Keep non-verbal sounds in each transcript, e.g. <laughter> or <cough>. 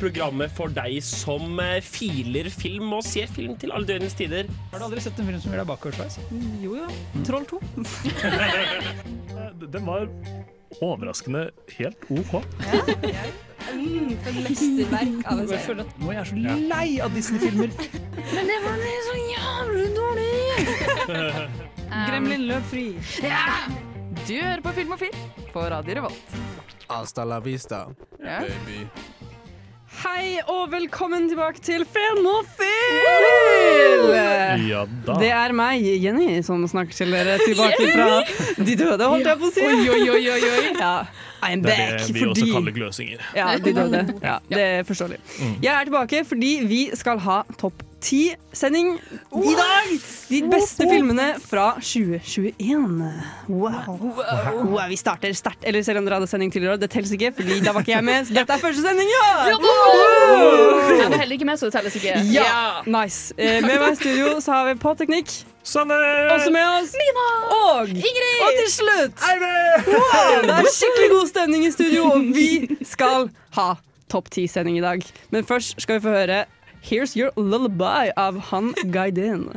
programmet for deg som eh, filer film og ser film til alle døgnets tider. Har du aldri sett en film som gjør deg bakoversveis? Jo jo. Troll 2. <laughs> Den var overraskende helt OK. Mm, for mesterverk av en serie. nå er jeg så lei av Disney-filmer. <laughs> Men det var så jævlig dårlig! <laughs> Gremlin løp fri. Ja! Du hører på Film og Film på Radio Revolt. Hasta la vista, Ja. baby. Hei og velkommen tilbake til Fenofil! Ja da. Det er meg, Jenny, som snakker til dere tilbake fra de døde, holdt jeg på å si. Oi, oi, oi, oi. Ja, I'm Det er det vi også kaller gløsinger. Ja, de døde. Ja, det er forståelig. Jeg er tilbake fordi vi skal ha topp ti-sending i dag. De beste filmene fra 2021. Wow. wow. Vi starter sterkt. Eller selv om dere hadde sending tidligere, det teller ikke, fordi da var ikke jeg med. Så dette er første sending, ja! Jeg var heller ikke med, så det telles ikke. Ja, nice. Eh, Med meg i studio så har vi på teknikk. Sanne! Også med oss Og Ingrid! Og til slutt wow, Det er skikkelig god stemning i studio, og vi skal ha topp ti-sending i dag. Men først skal vi få høre Here's Your Lullaby av Han Gaiden.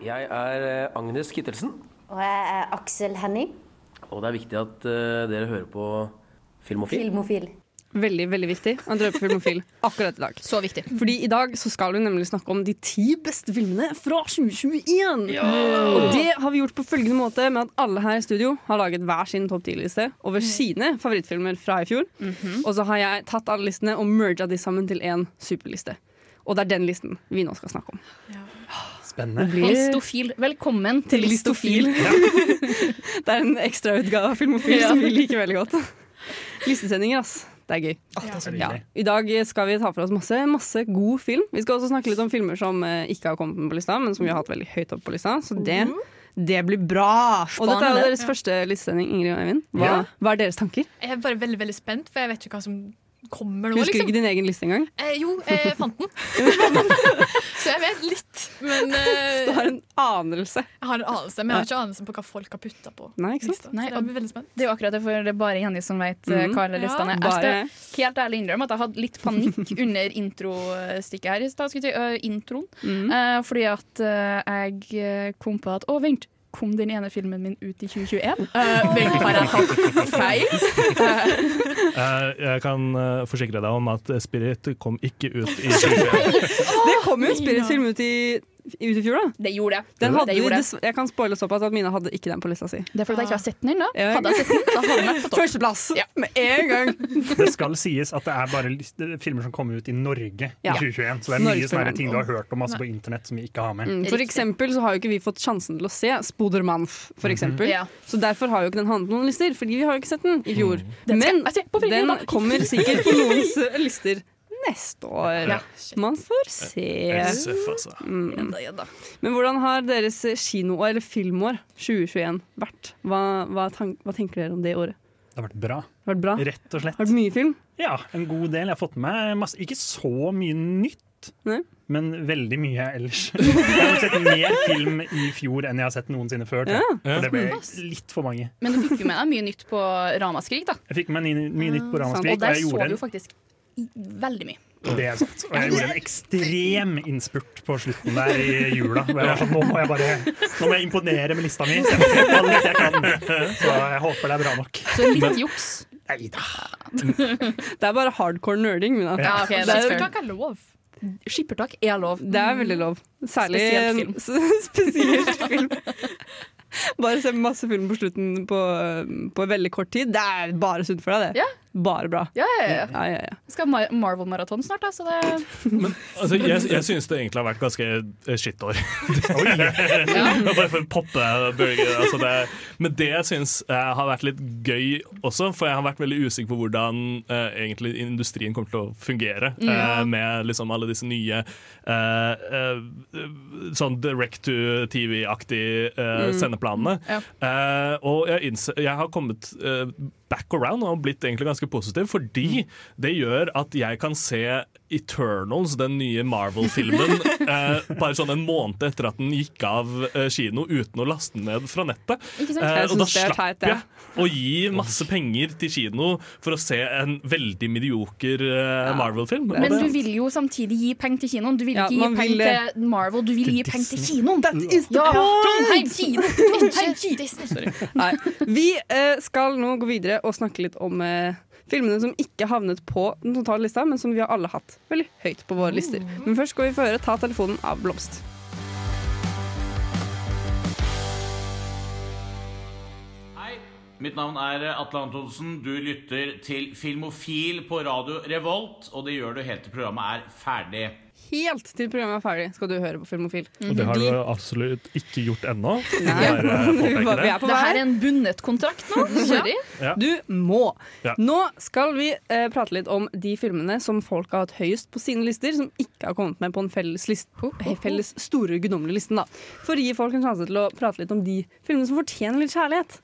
Jeg er eh, Agnes Kittelsen, Og jeg er Aksel Henning, og det er viktig at eh, dere hører på Filmofil. filmofil. Veldig veldig viktig. Han drøper filmofil akkurat i dag. Så viktig. Fordi i dag så skal vi nemlig snakke om de ti beste filmene fra 2021. Og det har vi gjort på følgende måte med at alle her i studio har laget hver sin topp ti-liste over sine favorittfilmer fra i fjor. Og så har jeg tatt alle listene og merga de sammen til én superliste. Og det er den listen vi nå skal snakke om. Spennende. Listofil. Velkommen til Til Listofil. <laughs> det er en ekstrautgave av Filmofil som vi liker veldig godt. Listesendinger, ass. Det er gøy. Ja. I dag skal vi ta for oss masse, masse god film. Vi skal også snakke litt om filmer som eh, ikke har kommet på lista, men som vi har hatt veldig høyt opp på lista. Så det, det blir bra. Og dette er jo deres deres første listesending, Ingrid og Eivind. Hva, Ja. hva er deres tanker? Jeg er bare veldig veldig spent, for jeg vet ikke hva som kommer nå. Husker du liksom. ikke din egen liste engang? Eh, jo, jeg <laughs> fant den. så jeg vet litt. Men eh, <laughs> Du har en anelse. jeg har en anelse, men jeg har ikke anelse på hva folk har putta på. Nei, ikke sant? Nei, jeg blir veldig spent. Det er jo akkurat det, for det er bare Jenny som vet mm -hmm. hva alle listene er. Jeg skal helt ærlig innrømme at jeg hadde litt panikk <laughs> under introstykket her i stad. øh, introen. Mhm. Eh, fordi at uh, jeg eh, kom på at Å, vent. Kom den ene filmen min ut i 2021? Uh, vent, har jeg tatt feil? Uh, jeg kan eh, forsikre deg om at Spirit kom ikke ut i 2021. <laughs> Det kom jo en spillfilm ut i, ut i fjor, da. Det gjorde jeg. Den hadde, det gjorde jeg. jeg kan spoile såpass at Mina hadde ikke den på lista si. Det er fordi jeg ikke har sett den ennå. Ja. Hadde jeg sett den, da hadde den på topp. Førsteplass Ja. med en gang! <laughs> Det skal sies at det er bare filmer som kommer ut i Norge Ja. i 2021. Så det er mye sånne ting du har hørt om altså, på internett som vi ikke har med. Mm, For eksempel så har jo ikke vi fått sjansen til å se Spodermanf, for eksempel. Ja. Så derfor har jo ikke den havnet på noen lister, fordi vi har jo ikke sett den i fjor. Den Men jeg den kommer sikkert på noens lister neste år. Ja. Man får se. SF, altså. Mm. Men hvordan har deres kino- eller filmår 2021 vært? Hva, hva, hva tenker dere om det året? Det har vært bra, Har det vært bra? rett og slett. Har det vært mye film? Ja, en god del. Jeg har fått med masse, ikke så mye nytt, Nei. men veldig mye ellers. <laughs> Jeg har sett mer film i fjor enn jeg har sett noensinne før. Ja. For det ble litt for mange. Men du fikk jo med deg mye nytt på Ramaskrik, da. Jeg fikk med meg mye nytt på Og Ramaskrik, og der og så du jo faktisk veldig mye. det er sant. Og jeg gjorde en ekstrem innspurt på slutten der i jula. hvor Jeg var sånn, nå, må jeg bare, nå må jeg imponere med lista mi, så jeg alt jeg kan. Så jeg håper det er bra nok. Så litt juks. Nei da. Det er bare hardcore nerding. Ja, okay, Det er-. Skippertak er lov. Skippertak er lov. Det er veldig lov. Særlig Spesielt film. <laughs> Spesielt film. Bare se masse film på slutten på, på veldig kort tid. Det er bare sunt for deg, det. Ja. Bare bra. Ja, ja, ja. Ja, ja, ja. Skal ha Marvel-maraton snart, da, så det Men altså, jeg, jeg syns det egentlig har vært ganske eh, skittår. <laughs> Bare for å poppe burger. Altså det, men det jeg syns eh, har vært litt gøy også, for jeg har vært veldig usikker på hvordan uh, egentlig industrien kommer til å fungere eh, med liksom alle disse nye eh, eh, sånn direct to TV-aktige mm. sendeplanene. Ja. Eh, og jeg, jeg har kommet back around og blitt egentlig ganske positiv, fordi det gjør at jeg kan se Eternals, den nye Marvel-filmen, <laughs> eh, bare sånn en måned etter at den gikk av eh, kino uten å laste den ned fra nettet. Eh, og da slapp jeg å gi masse penger til kino for å se en veldig medioker eh, Marvel-film. Men det- du vil jo samtidig gi penger til kinoen. Du vil Ja, ikke gi man vil penger til Marvel, du vil gi penger til kinoen. is the Ja, point! Trondheim kino! Trondheim kino. Nei. Vi eh, skal nå gå videre og snakke litt om eh, filmene som ikke havnet på den totale lista, men som vi har alle hatt veldig høyt på våre lister. Men først skal vi få høre Ta telefonen av Blomst. Hei, mitt navn er Atle Antonsen. Du lytter til Filmofil på radio Revolt, og det gjør du helt til programmet er ferdig. Helt til programmet er ferdig, skal du høre på Filmofil. Og det har du absolutt ikke gjort ennå. Nei. Bare det. er <laughs> Det her er en bundet kontrakt nå. <laughs> Sorry. Ja. Du må. Ja. Nå skal vi eh, prate litt om de filmene som folk har hatt høyest på sine lister, som ikke har kommet med på en felles, list, eh, felles store, guddommelige listen. da. For å gi folk en sjanse til å prate litt om de filmene som fortjener litt kjærlighet.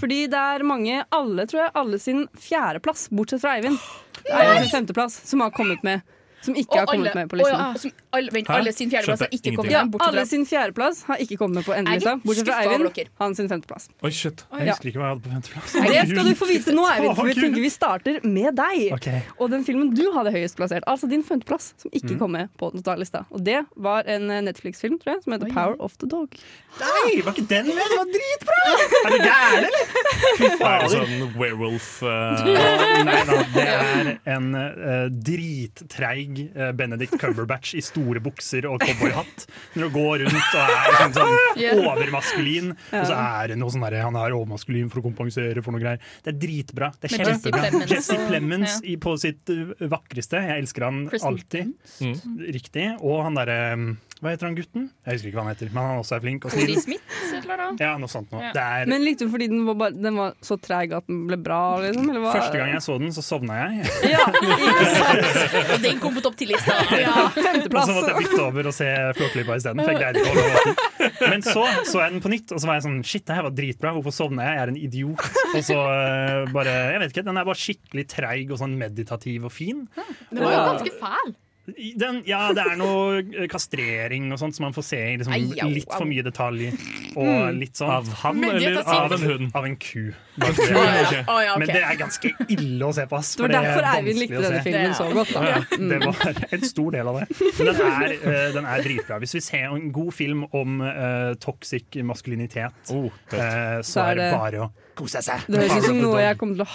Fordi det er mange, alle tror jeg, alle sin fjerdeplass, bortsett fra Eivind, Eivind sin femteplass, som har kommet med. Som ikke har kommet alle, med på listen. ja, som alle, vent, alle sin fjerdeplass har ikke kommet med. alle sin fjerdeplass har ikke kommet med på Jeg er bortsett fra Eivind. Han sin femteplass. Oi, shit. Jeg husker ikke hva jeg hadde på femteplass. Det skal du få vite nå, <laughs> Eivind, for vi tenker vi starter med deg. Okay. Og den filmen du hadde høyest plassert, altså din femteplass, som ikke Mm. kom med på totallista. Og det var en eh, Netflix-film, tror jeg, som heter Power of the Dog. Nei, var ikke den med? Det var dritbra! <laughs> Er du gæren, eller? Fy Er det fader. sånn werewolf uh, Nei da, det er en uh, drittreig eh, Benedict Cumberbatch i store bukser og cowboyhatt. Når du går rundt og er sånn, sånn overmaskulin, og så er det noe sånn derre Han er overmaskulin for å kompensere for noe greier. Det er dritbra. Det er kjempebra. Jesse Plemons ja. på sitt uh, vakreste. Jeg elsker han alltid. Mm. Riktig. Og han derre um, Hva heter han gutten? Jeg husker ikke hva han heter, men han også er flink og Cody snill. Smith, eller noe. Ja, noe sånt noe. Ja. Det er Men likte du fordi den var, bare, den var så treg at den ble bra? Liksom? Første gang jeg så den, så sovna jeg. Ja, ikke <laughs> sant? Og den kom på topp ti-lista. Ja. Og så måtte jeg bytte over og se Flåklypa isteden. For jeg greide ikke å holde våken. Men så så jeg den på nytt, og så var jeg sånn Shit, det her var dritbra. Hvorfor sovna jeg? Jeg er en idiot. Og så eh, bare Jeg vet ikke, den er bare skikkelig treig og sånn meditativ og fin. Den var jo ganske fæl. Den, ja, det er noe eh, kastrering og sånt som man får se i liksom, Ai, au, litt for mye detalj. Og litt sånn Av han Men eller tar av en hund? Av en ku. Å, ja. Å, ja, ok. Men det er ganske ille å se på, ass. Det var for derfor er Eivind vanskelig likte å denne se. filmen så godt. Da. Ja, det var en stor del av det. Men den er, eh, den er dritbra. Hvis vi ser en god film om uh, toxic maskulinitet, Oh, tøft. eh, så Så er det bare å kose seg. Det høres ut som noe jeg kommer til å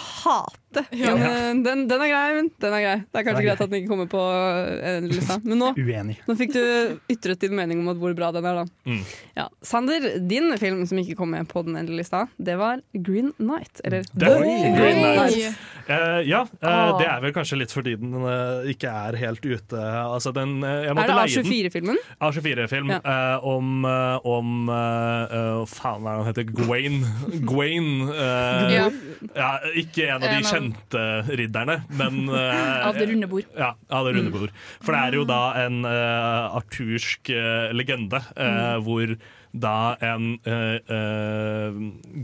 hate. Men eh, den, den er grei, men den er grei. Det er kanskje er greit at den ikke kommer på eh, lista. Men nå, nå fikk du ytret din mening om hvor bra den er, da. Mm. Ja. Sander, din film som ikke kom med på den endelige lista, det var Green Night. Eller Det er Green Knight. Oi. Eh, ja, uh, Ah. det er vel kanskje litt fordi den uh, ikke er helt ute. Altså, den, jeg Er det. A24-filmen? A24-film Ja. eh, om, om eh, Hva faen er den han heter? Gwaine. Gwaine eh, Ja. ja, ikke en av de En kjente ridderne, men <laughs> eh, Av det runde bord. Ja, av det runde bord. For det er jo da en eh, artursk eh, legende eh, hvor da en eh, eh,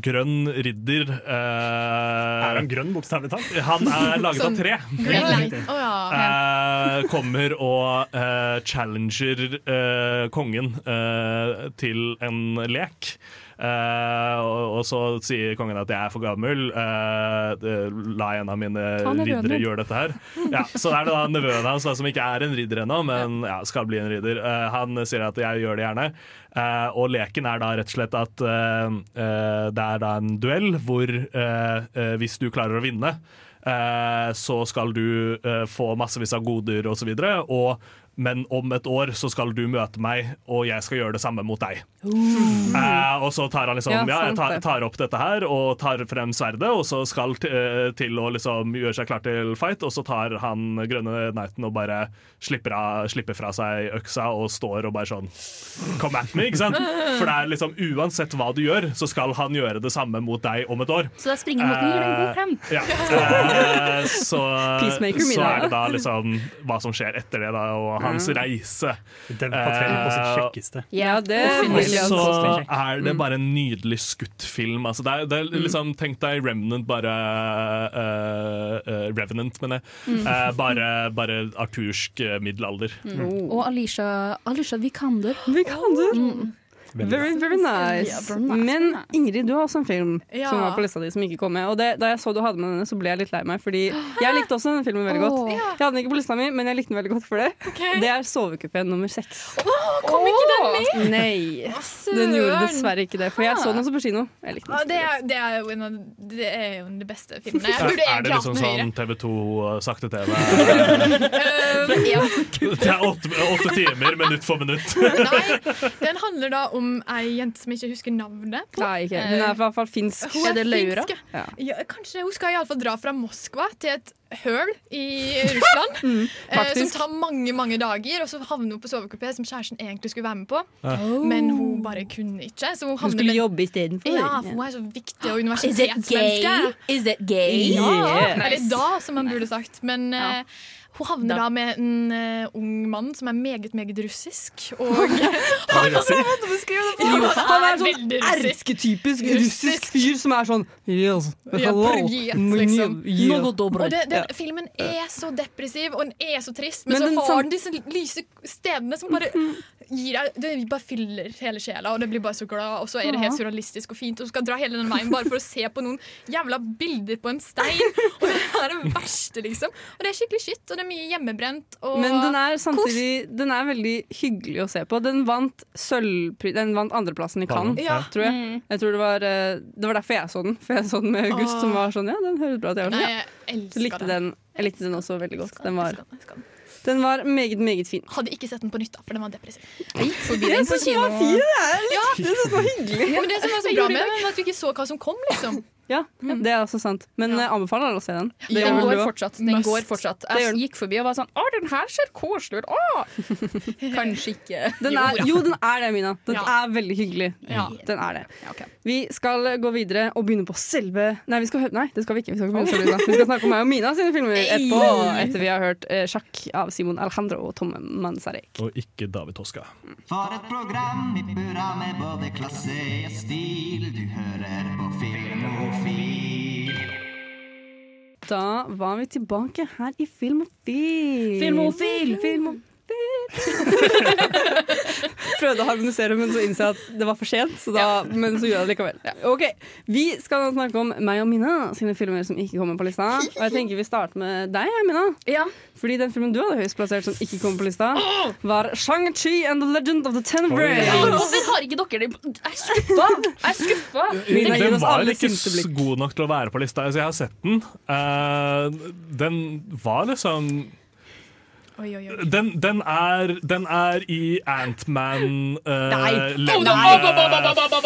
grønn ridder eh, Er han grønn, bokstavelig talt? Han er laget Sånn av tre. Greenlight. Å ja. Eh, kommer og uh, challenger uh, kongen eh, til en lek. Eh, og, og så sier kongen at jeg er for gammel. eh, la en av mine riddere gjøre dette her. Ja, så er det da nevøen hans som ikke er en ridder ennå, men ja, skal bli en ridder. Eh, han sier at jeg gjør det gjerne. Og leken er da rett og slett at det er da en duell hvor hvis du klarer å vinne, eh, så skal du få massevis av goder osv. Og, så videre, og men om et år så skal du møte meg, og jeg skal gjøre det samme mot deg. Eh, og så tar han liksom Ja, Ja, jeg tar, tar opp dette her og tar frem sverdet, og så skal t eh, til å liksom gjøre seg klar til fight, og så tar han grønne knighten og bare slipper, av, slipper fra seg øksa og står og bare sånn Come at me, ikke sant? For det er liksom uansett hva du gjør, så skal han gjøre det samme mot deg om et år. Så da springer mot den en god klem. Ja. Eh, så, så er det da liksom hva som skjer etter det, da. Og han hans reise. Dev på sitt Eh, kjekkeste. Ja, det og så er det bare en nydelig skutt film. Altså, det er, det er liksom, tenk deg Remnant, bare uh, eh, Revenant, mener jeg. Mm. Eh, bare, bare artursk middelalder. middelalder. Og Alicia, Alisha Vikander. Vikander. Mm. Very, very nice. Men. Ingrid, du har også en film Ja. som var på lista di som ikke kom med. Og det, da jeg så du hadde med denne, så ble jeg litt lei meg, fordi jeg likte også denne filmen veldig godt. Jeg hadde den ikke på lista mi, men jeg likte den veldig godt for det. Det er Sovekupé nummer seks. Kom ikke den med? Nei, den gjorde dessverre ikke det. For jeg så den også på kino. Jeg likte den. det, er, det, er jo en av, det er jo de beste filmene. Jeg Er, burde er det liksom sånn TV2 uh, sakte TV? Eh, <laughs> <laughs> ja. Det er åtte, åtte timer, minutt for minutt. Nei, den handler da om ei jente som jeg ikke husker navnet på. Nei, ikke. Hun er i hvert fall finsk. Hun Er det Laura? finsk, Ja. Ja, kanskje Hun skal iallfall dra fra Moskva til et høl i Russland. <laughs> eh, som tar mange mange dager, og så havner hun på sovekupé som kjæresten egentlig skulle være med på. Men hun bare kunne ikke. Så hun Hun skulle med jobbe istedenfor. ja, for hun er så viktig og <gasps> universitetsmenneske. Is it gay? Ja, Yeah. Eller da, som man burde sagt. Men eh, hun havner da med en uh, ung mann som er meget, meget russisk. Og <laughs> Han er sånn veldig russisk. erketypisk russisk fyr som er sånn yes, Ja, hello. privet, liksom. Og det, det, Filmen er så depressiv, og den er så trist, men, Men så har den disse lyse stedene som bare gir deg Det bare fyller hele sjela, og det blir bare så glad, og så er det helt surrealistisk og fint, og du skal dra hele den veien bare for å se på noen jævla bilder på en stein, og det er det verste, liksom. Og det er skikkelig skitt, og det er mye hjemmebrent, og Men den er samtidig Den er veldig hyggelig å se på. Den vant sølvpris Den vant andreplassen i Cannes, Ja. tror jeg. Jeg tror det var eh, Det var derfor jeg så den. For jeg så den med August, som var sånn Ja, den høres bra ut. Jeg sånn, ja. jeg elsker likte den. jeg likte den også veldig godt. Den Jeg var, skal den, var meget, meget fin. Hadde ikke sett den på nytt, da, for den var depressiv. Jeg gikk forbi den på kino. Ja, Men det som var så bra med den, var at du ikke så hva som kom, liksom. Ja, det er også sant. Men Ja. jeg anbefaler alle å se den. Det Den går fortsatt. Den går fortsatt. Jeg den. gikk forbi og var sånn Å, den her ser koselig ut! Å! <laughs> Kanskje ikke. Den er, jo, den er det, Mina. Den Ja. er veldig hyggelig. Ja. Den er det. Ja, okay. Vi skal gå videre og begynne på selve Nei, vi skal, nei det skal vi ikke. Vi skal, ikke selve, vi skal snakke om meg og Mina sine filmer etterpå. Etter vi har hørt eh, 'Sjakk' av Simon Alejandro og Tom Manzarek. Og ikke David Toska. For et program i burra med både klasse og stil. Du hører på Filmofil. Da var vi tilbake her i Filmofil. Filmofil! Filmofil. <laughs> Prøvde å harmonisere, men så innså jeg at det var for sent. Så da, <laughs> Men så gjorde jeg det likevel. Ok, Vi skal snakke om meg og Mina sine filmer som ikke kommer på lista. Og jeg tenker vi starter med deg, Mina. Ja. Fordi den filmen du hadde høyest plassert som ikke kommer på lista, var Shang-Chi and the Legend of the Ten Ja, Rings. Hvorfor har ikke dere det? Jeg er skuffa! Jeg er skuffa! Mina Den var ikke god nok til å være på lista. Altså, jeg har sett den. Uh, den var liksom Oi, oi, oi. Den, den, er, den er i Nei. Antman-level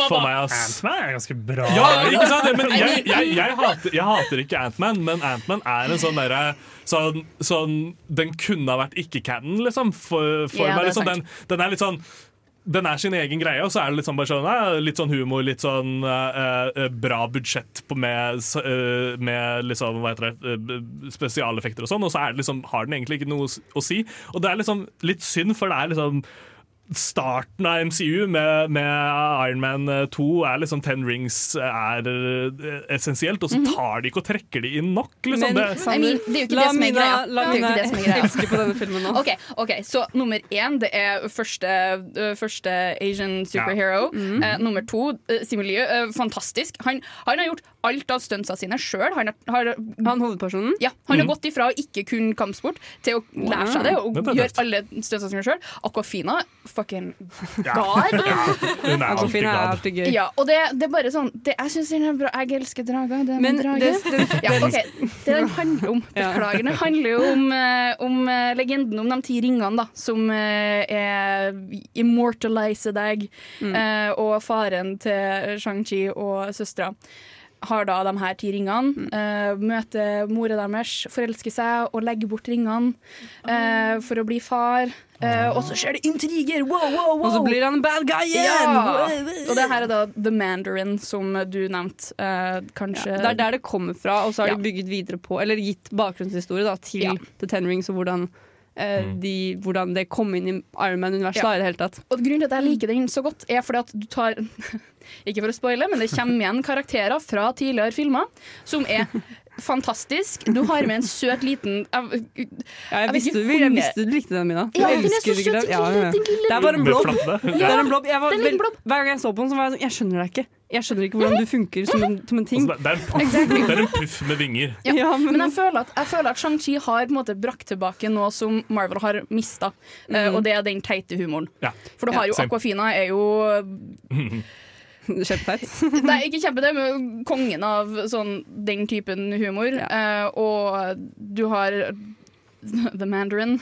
for meg, ass. Ant-Man er ganske bra. Ja, ikke sant? Men jeg, jeg, jeg, hater, jeg hater ikke Ant-Man, men Ant-Man er en sånn derre sånn, sånn Den kunne ha vært ikke-canon, liksom. For, for Ja, meg, er liksom. Den, den er litt sånn den er sin egen greie, og så er det litt sånn, bare sånn, eh, litt sånn humor, litt sånn eh, bra budsjett med, eh, med liksom, hva heter det, uh, spesialeffekter og sånn, og så er det liksom, har den egentlig ikke noe å si. Og det er liksom litt synd, for det er liksom starten av MCU med, med Iron Man 2 er liksom Ten Rings er eh, essensielt, og så tar de ikke og trekker de inn nok. Liksom. Men det, I mean, det er jo ikke det som er greia. la Det er jo ikke på denne filmen nå. Ok, ok, Så nummer én det er første, første Asian superhero. Eh, nummer to uh, eh, fantastisk. Han, han har gjort alt av stuntsene sine sjøl. Han, har- Han hovedpersonen? ja, han har gått ifra å ikke kunne kampsport til å lære seg det og gjøre alle stuntsene sine sjøl. Aquafina, fucking god. <laughs> ja, hun er alltid er gøy. Ja, og det, det er bare sånn det, Jeg syns den er bra. Jeg elsker drager. Det er min drage. det- det- ja, ok, Det den <laughs> handler om, beklager, den handler jo om, eh, om eh, legenden om de ti ringene, da, som eh, er immortaliser deg. mm. og faren til Shang-Chi og søstera har da de her ti ringene. Uh, møter mora deres, forelsker seg og legger bort ringene eh, for å bli far. Uh, og så skjer det intriger! Wow, wow, wow! Og så blir han en bad guy igjen! Ja! Og det her er da The Mandarin, som du nevnte. Eh, kanskje Det er der det kommer fra, og så har Ja. de bygget videre på Eller gitt bakgrunnshistorie da, til Ja. The Ten Rings og hvordan eh, de, hvordan det kom inn i Iron Man-universet Ja. i det hele tatt. Og grunnen til at jeg liker den så godt, er fordi at du tar <laughs> Ikke for å spoile, men det kommer igjen karakterer fra tidligere filmer som er fantastisk. Du har med en søt liten Jeg, jeg, jeg, visste, du- jeg visste du likte den, Mina. Du Ja, den er så elsker søt, den Ja, ja, Det er bare en blob blobb. Det er en blobb. Jeg var vel- Hver gang jeg så på den, så var jeg sånn Jeg skjønner deg ikke. Jeg skjønner ikke hvordan du funker som en, som en ting. Altså, det, er en puff, det er en puff med vinger. Ja. Ja, men- men, jeg føler at, jeg føler at Shang-Chi har på en måte brakt tilbake noe som Marvel har mista, mm. og det er den teite humoren. Ja. For du har jo. Aquafina er jo <laughs> <laughs> Kjempeteit. <laughs> Nei, ikke kjempeteit, men kongen av sånn, den typen humor. Eh, og du har The Mandarin,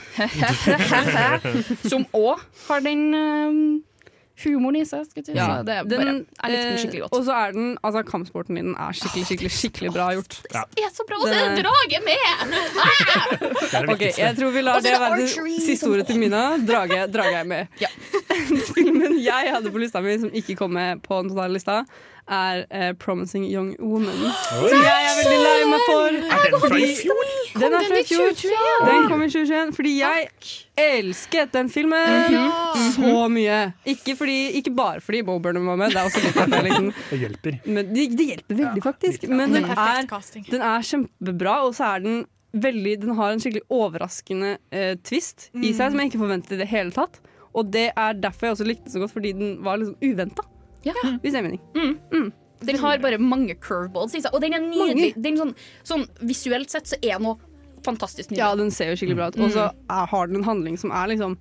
<laughs> som òg har den eh, humoren i seg. Skal jeg si. Ja, Så det er den, bare, jeg likte den skikkelig eh, godt. Og så er den Altså, kampsporten i den er skikkelig, skikkelig skikkelig bra gjort. Det er så bra! Og så er Det- det drage med! Ok. Jeg tror vi lar det være det siste ordet til Mina. Drage, drage er med. Ja. <laughs> Filmen jeg hadde på lista mi som ikke kom med på den totale lista, er uh, 'Promising Young Woman'. Som jeg er veldig lei meg for. Er den fra i fjor? Den er fra i fjor. 2021? Den kom i 2021 fordi jeg elsket den filmen så mye. Ikke, fordi, ikke bare fordi Bo Burnham var med, det er også litt jeg likte. <laughs> Det hjelper. Men det, det hjelper veldig, faktisk. Men den er den er kjempebra, og så er den veldig Den har en skikkelig overraskende eh, twist i seg som jeg ikke forventet i det hele tatt. Og det er derfor jeg også likte den så godt, fordi den var liksom uventa. Ja. Hvis det er mening. Den har bare mange curveballs i seg, og den er nydelig. Den sånn, sånn, visuelt sett så er noe fantastisk nydelig. Ja, den ser jo skikkelig bra ut. Og så er- har den en handling som er liksom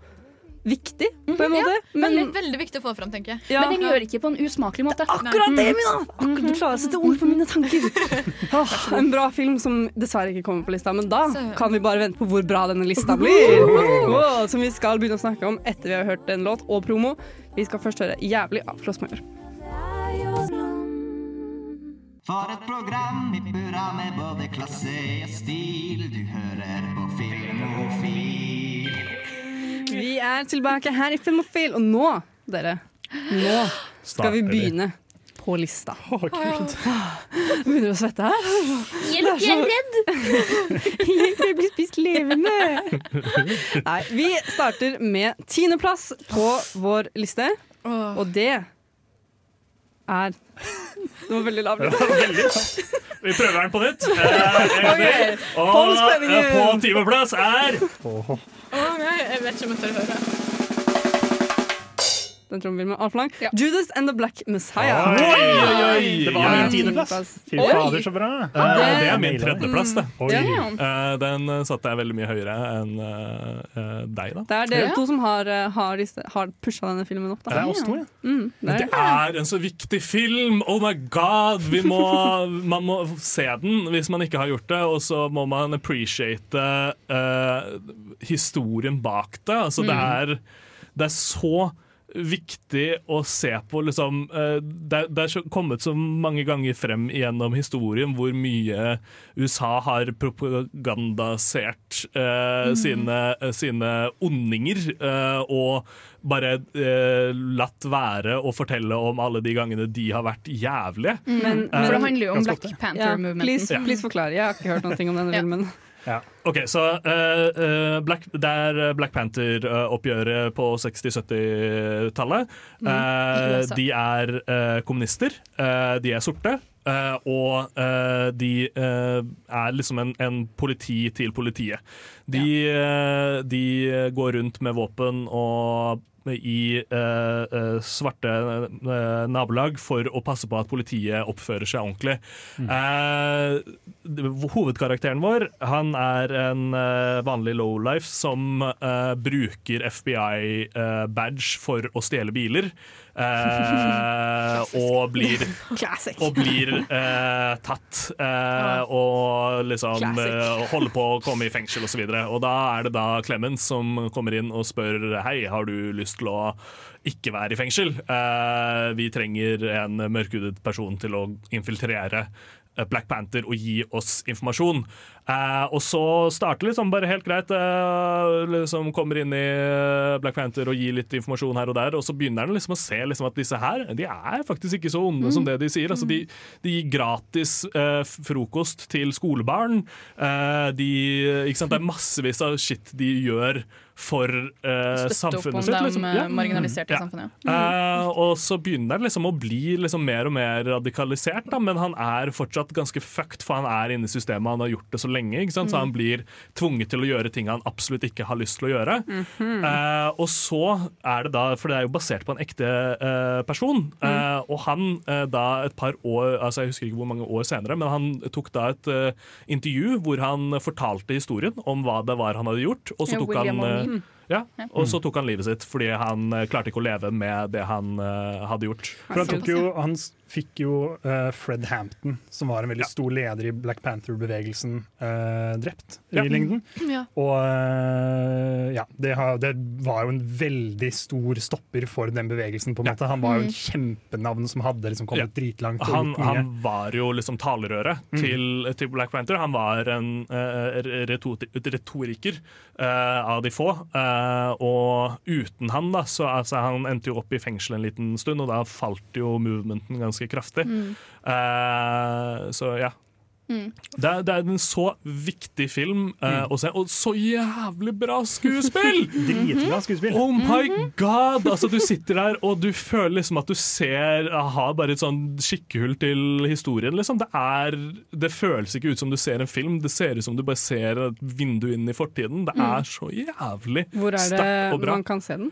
viktig, på en måte. Men Men veldig viktig å få fram, tenker jeg. ja. Men den gjør ikke på en usmakelig måte. Det er Akkurat det, Mina! Akkurat, du klarer å sette ord på mine tanker. <laughs> Oh, en bra film som dessverre ikke kommer på lista, men da kan vi bare vente på hvor bra denne lista blir. Oh, som vi skal begynne å snakke om etter vi har hørt en låt og promo. Vi skal først høre 'Jævlig' av Floss Major. For et program i burra med både klasse og stil. Du hører på Filmofil. Vi er tilbake her i Filmofil, og nå, dere, nå skal vi begynne på lista. <laughs> Å, kult. Begynner å svette her? Hjelp, jeg er redd! Hjelp, <laughs> Jeg blir spist levende. Nei, vi starter med tiendeplass på vår liste, og det er <laughs> Det var veldig lav Vi prøver den på nytt. Eh. <laughs> Og eh, på tiendeplass er. Å, nei, jeg vet ikke om jeg tør høre. Den trommefilmen. altfor lang. Judas and the Black Messiah. Oi, oi, oi. Det var Ja. min tiendeplass. Fy fader, så bra. Eh, Det er min tredjeplass, det. Oi. Ja. Eh, Den satte jeg veldig mye høyere enn eh, eh, deg, da. Det er dere Ja. to som har, har, har pusha denne filmen opp. Det er oss to, ja. Mm, det er. det er en så viktig film! Oh my god! Vi må, <laughs> man må se den hvis man ikke har gjort det, og så må man appreciate uh, historien bak det. Altså, det, er, det er så viktig å se på liksom, eh, det, er- det er kommet så mange ganger frem gjennom historien hvor mye USA har propagandasert eh, sine, sine ondinger, eh, og bare eh, latt være å fortelle om alle de gangene de har vært jævlige. Men, Eh, For det handler jo om Black ofte. Panther ja, please, please forklare. Jeg har ikke hørt noe om denne <laughs> Ja. Filmen. Ok, så uh, eh, Black, Det er Black Panther-oppgjøret på 60-70-tallet. I USA. de er eh, kommunister. eh, de er sorte. Eh, og uh, de uh, er liksom en, en politi til politiet. De, eh, de går rundt med våpen og i svarte nabolag for å passe på at politiet oppfører seg ordentlig. Mm. hovedkarakteren vår han er en vanlig lowlife som bruker FBI-badge for å stjele biler. <laughs> og blir <laughs> og blir eh, tatt eh, og liksom eh, holder på å komme i fengsel osv. Og, så og da er det da Clemens som kommer inn og spør Hei, har du lyst til å ikke være i fengsel. Eh, vi trenger en mørkhudet person til å infiltrere eh, Black Panther og gi oss informasjon. Eh, og så starter liksom bare helt greit. Eh, liksom Kommer inn i eh, Black Panther og gir litt informasjon her og der, og så begynner han liksom å se liksom at disse her De er faktisk ikke så onde som det de sier. Altså, de, de gir gratis eh, frokost til skolebarn. Eh, de, ikke sant? Det er massevis av shit de gjør for uh, samfunnet sitt. liksom. Ja. marginaliserte i Ja. samfunnet. Uh, og så begynner han liksom å bli liksom mer og mer radikalisert, da, men han er fortsatt ganske fucked, for han er inne i systemet, han har gjort det så lenge. Ikke sant? Så han blir tvunget til å gjøre ting han absolutt ikke har lyst til å gjøre. Eh, og så er det da, for det er jo basert på en ekte eh, person, eh, og han eh, da et par år, altså jeg husker ikke hvor mange år senere, men han tok da et eh, intervju hvor han fortalte historien om hva det var han hadde gjort, og så tok ja, han eh. Ja, og så tok han livet sitt fordi han eh, klarte ikke å leve med det han uh, hadde gjort. For han, tok jo, han fikk jo uh, Fred Hampton, som var en veldig stor leder i Black Panther-bevegelsen, uh, drept Ja. i lengden. Ja. Og ja, det, har, det var jo en veldig stor stopper for den bevegelsen. på en måte. Han var jo et kjempenavn som hadde liksom kommet Ja. dritlangt. Han, han var jo liksom talerøret Mm. til, til Black Panther. Han var en reto- retoriker eh, av de få. eh, og uten han, da, så altså, han endte jo opp i fengsel en liten stund, og da falt jo movementen ganske kraftig. Mm. Eh, så ja. Mm. Det er, det er en så viktig film eh, å se, og så jævlig bra skuespill! <laughs> Dritbra skuespill. Oh my god! Altså, du sitter der og du føler liksom at du ser aha, bare et sånn skikkehull til historien. Liksom. Det, er, det føles ikke ut som du ser en film, det ser ut som du bare ser et vindu inn i fortiden. Det er så jævlig Hvor er det sterkt og bra. man kan se den?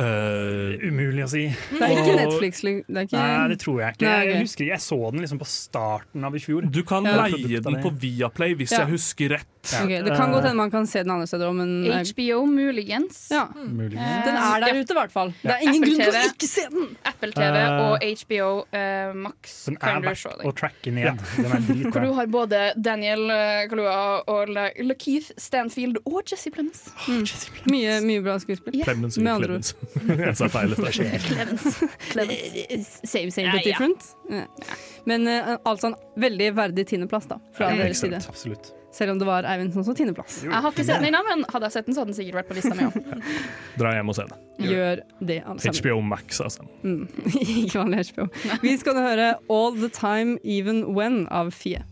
Eh, Umulig å si. Det er ikke Netflix. Det er ikke... Nei, det tror jeg ikke. Nei, Jeg ok. husker Jeg så den liksom på starten av i fjor. Du kan Ja. leie den på Viaplay, hvis Ja. jeg husker rett. Ok, det kan godt hende man kan se den andre steder òg, men eh, HBO muligens. ja. Muligens. Den er der ute, i hvert fall. Det er ingen grunn til å ikke se den! Apple TV Eh, og HBO uh, Max Den er verdt å tracke ned. Den er Hvor du har både Daniel Kalua og Lakeith Stanfield og Jesse Plemons. Mye, mye bra skuespill. Yeah. Clemens, og Clemens. Jeg sa feil. Clemens. <laughs> Same, same, but ja. different. Ja. Men uh, altså en veldig verdig tiendeplass da, fra Ja, deres side. Absolutt. Selv om det var Eivind som så tiendeplass. Jeg har ikke sett den ennå, men hadde jeg sett den, så hadde den sikkert vært på lista mi òg. <laughs> Dra hjem og se det. Gjør det, alle sammen. HBO Max, altså. Mm. <laughs> Ikke vanlig HBO. Vi skal nå høre All The Time Even When av Fie.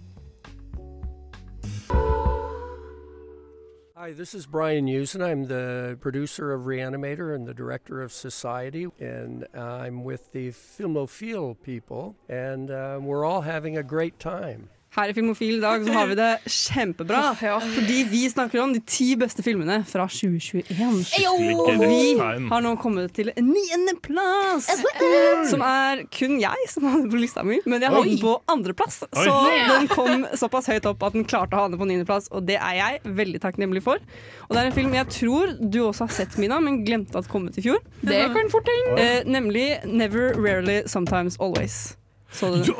Hi, this is Brian Usen. I'm the producer of Reanimator and the director of Society, and I'm with the Filmophile people, and uh, we're all having a great time. Her i Filmofil i dag så har vi det kjempebra. Fordi vi snakker om de ti beste filmene fra 2021. Og vi har nå kommet til en niendeplass! Som er kun jeg som hadde på lista mi, men jeg hadde den på andreplass. Så den kom såpass høyt opp at den klarte å ha den på niendeplass, og det er jeg veldig takknemlig for. Og det er en film jeg tror du også har sett, Mina, men glemte at kom ut i fjor. Det kan fort hende. Eh, nemlig Never, Rarely, Sometimes, Always. Så du den?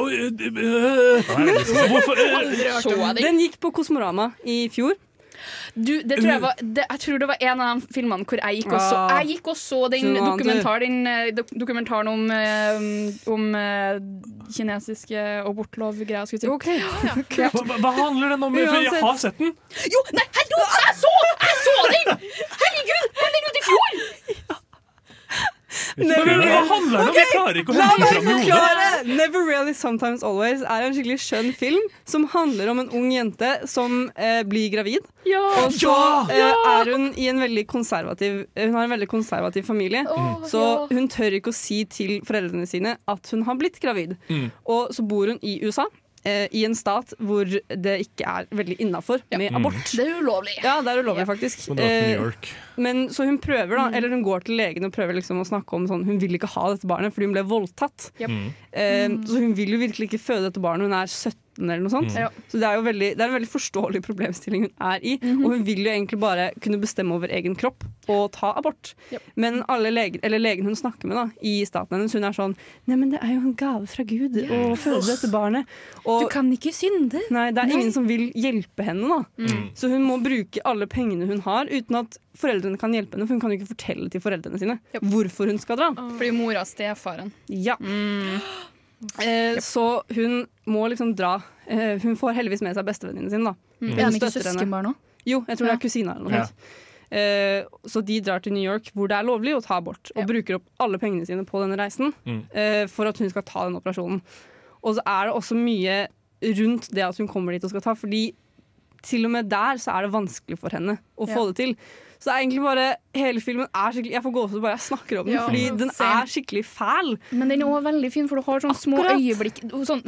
Hvorfor Så den? Den gikk på Kosmorama i fjor. Du, det tror jeg, var, det, jeg tror det var en av de filmene hvor jeg gikk og så, Ah. jeg gikk og så den, dokumentar, den eh, dokumentaren om, eh, om eh, kinesiske abortlov-greier. Si. Okay. Ja, <laughs> Hva, hva- hva handler den om? For jeg har sett den. Jo, nei, hallo! Jeg så, jeg så den! Herregud, kom den ut i fjor? Men Hva handler det om? Jeg klarer ikke å hente meg fram i forklare! Never Really Sometimes Always er en skikkelig skjønn film som handler om en ung jente som eh, blir gravid. Og så Ja! eh, er hun i en veldig konservativ Hun har en veldig konservativ familie. Åh, så ja. hun tør ikke å si til foreldrene sine at hun har blitt gravid. Mm. Og så bor hun i USA. Eh, I en stat hvor det ikke er veldig innafor med Mm. abort. Det er ulovlig. Ja, det er ulovlig, faktisk. Eh, men så hun prøver da, eller hun går til legen og prøver liksom å snakke om sånn Hun vil ikke ha dette barnet fordi hun ble voldtatt. Yep. Eh, så hun vil jo virkelig ikke føde dette barnet. Hun er 17 eller noe sånt. Mm. Så det er jo veldig, det er en veldig forståelig problemstilling hun er i. Og hun vil jo egentlig bare kunne bestemme over egen kropp og ta abort. Men alle eller legen hun snakker med da, i staten hennes, hun er sånn Nei, men det er jo en gave fra Gud å føde dette barnet. Og, Du kan ikke synde. Nei, det er Nei. ingen som vil hjelpe henne, da. Mm. Så hun må bruke alle pengene hun har, uten at foreldrene kan hjelpe henne. For hun kan jo ikke fortelle til foreldrene sine hvorfor hun skal dra. Fordi mora er stefaren. Ja. Eh, så hun må liksom dra. Eh, hun får heldigvis med seg bestevenninnen sin. da. Mm. Hun Er de ikke søskenbarn òg? Jo, jeg tror Ja. det er kusiner eller noe Ja. Eh, så de drar til New York, hvor det er lovlig å ta abort, og bruker opp alle pengene sine på denne reisen Mm. eh, for at hun skal ta den operasjonen. Og så er det også mye rundt det at hun kommer dit og skal ta, fordi til og med der så er det vanskelig for henne å få det til. Så det er egentlig bare, hele filmen er skikkelig Jeg får gåsehud bare jeg snakker om den, Ja, fordi den same. er skikkelig fæl. Men den er også veldig fin, for du har sånne små Akkurat. øyeblikk sånn,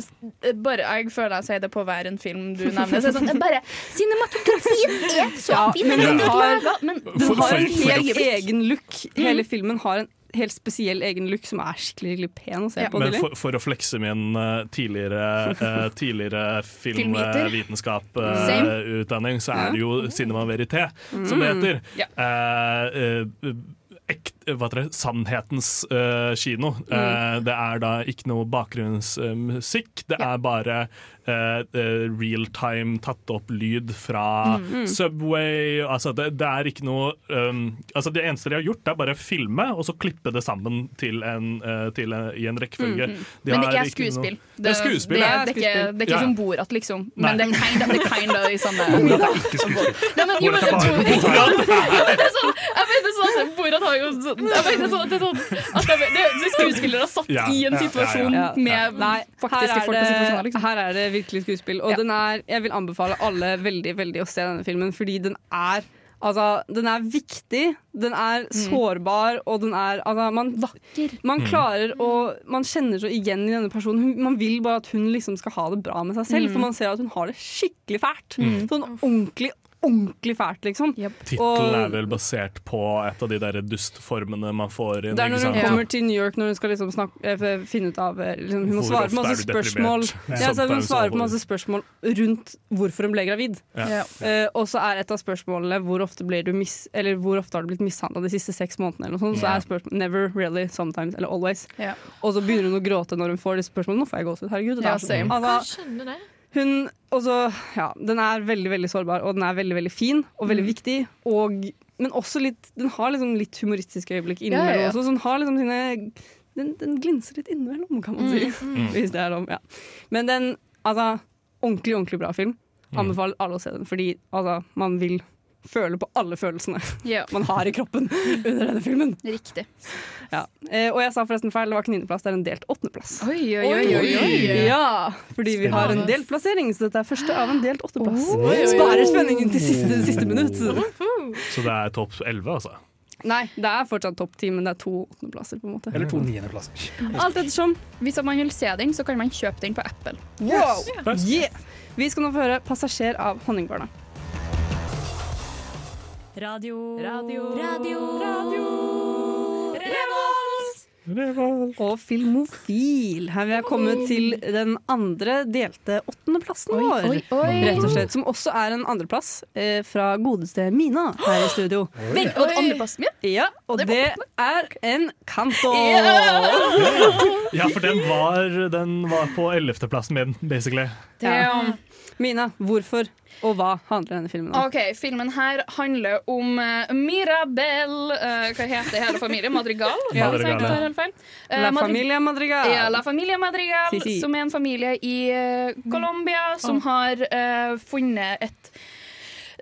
eh, bare, Jeg føler jeg sier det på hver en film du nevner. Så er sånn, bare, Cinematografien er så Ja, fin! men den har, men den har en helt egen look. Hele filmen har en helt spesiell egen look som er skikkelig, skikkelig pen å se på. Men for, for å flekse min eh, tidligere, uh, <laughs> tidligere filmvitenskap-utdanning, så er det jo Cinema Verité, som det Mm. heter. Ja. Uh, uh, ekt, hva heter det? Sannhetens uh, kino. Eh, det er da ikke noe bakgrunnsmusikk, det er bare uh, eh, real time tatt opp lyd fra Mm. Mm. Subway. Altså det, det er ikke noe um, altså Det eneste de har gjort, er bare filme og så klippe det sammen til en, eh, til en, i en rekkefølge. Mm, mm. De Men det er ikke noe- skuespill. Det er skuespill, det, ja. er, det, er ikke, det er ikke Ja. som Borat, liksom. Nei. Men det er kind of, det er kind of i samme Borat er ikke skuespill. Borat er bare Borat. Ja, det er sånn, Jeg mener sånn Borat har jo <laughs> sånn har sånn det er sånn at det, det, det skuespillere satt Ja, i en ja, situasjon ja. med Nei, faktiske folk det-. Liksom. Her er det virkelig skuespill. Og den er, jeg vil anbefale alle veldig veldig å se denne filmen, fordi den er Altså, den er viktig, den er sårbar, og den er altså, man, man Mm. klarer å Man kjenner så igjen i denne personen. Man vil bare at hun liksom skal ha det bra med seg selv, Mm. for man ser at hun har det skikkelig fælt. Mm. Sånn ordentlig, ordentlig fælt, liksom. Tittelen er vel basert på et av de der dustformene man får inn. Det er når hun kommer til New York når hun skal liksom snakke, eh, finne ut av eh, liksom, Hun må svare på masse spørsmål <laughs> ja, så Hun svarer på masse spørsmål rundt hvorfor hun ble gravid. Ja. Uh, og så er et av spørsmålene hvor ofte, ble du mis, eller hvor ofte har du blitt mishandla de siste seks månedene. Eller noe sånt. Så er spørsmålet never, really, sometimes eller always. Ja. Og så begynner hun å gråte når hun får disse spørsmålene. Nå får jeg gåsehud, herregud. det Ja, same. Altså, jeg skjønner det. Hun også, ja, Den er veldig veldig sårbar, og den er veldig veldig fin og veldig viktig. Og, men også litt, den har liksom litt humoristiske øyeblikk Ja, ja, ja. også. Så den har liksom sine den, den glinser litt innimellom, kan man si. Mm, <laughs> mm. Hvis det er om, Ja. Men den altså, ordentlig, ordentlig bra film. Mm. Anbefaler alle å se den, fordi altså, man vil føle på alle følelsene <laughs> yeah. man har i kroppen under denne filmen. Riktig. Ja. Eh, og jeg sa forresten feil, det var ikke niendeplass, det er en delt åttendeplass. Oi, oi, oi, oi, oi. Ja, fordi vi har en delt plassering, så dette er første av en delt åttendeplass. Oi. Sparer spenningen til siste, siste minutt. Så det er topp 11, altså? Nei, det er fortsatt topp ti, men det er to åttendeplasser, på en måte. Eller to niendeplasser. Alt ettersom. Hvis man vil se den, så kan man kjøpe den på Apple. Wow! Yeah. Vi skal nå få høre 'Passasjer' av Honningbarna. Radio. Radio. Radio. Radio. Revolt! Og Filmofil. Her vi er kommet til den andre delte åttendeplassen vår. oi, oi. Rett og slett. Som også er en andreplass eh, fra godeste Mina her i studio. Vent, og andreplassen min? Ja, og det er en Kanto. Ja, for den var, den var på 11.-plassen min, basically. Ja. Mina, hvorfor og hva handler denne filmen om? Ok, Filmen her handler om uh, Mirabel uh, Hva heter hele familien? Madrigal? <laughs> Ja. Madrigal ja. Eh, La Familia Madrigal. Ja, La Familia Madrigal, Si, si. som er en familie i uh, Colombia som har uh, funnet et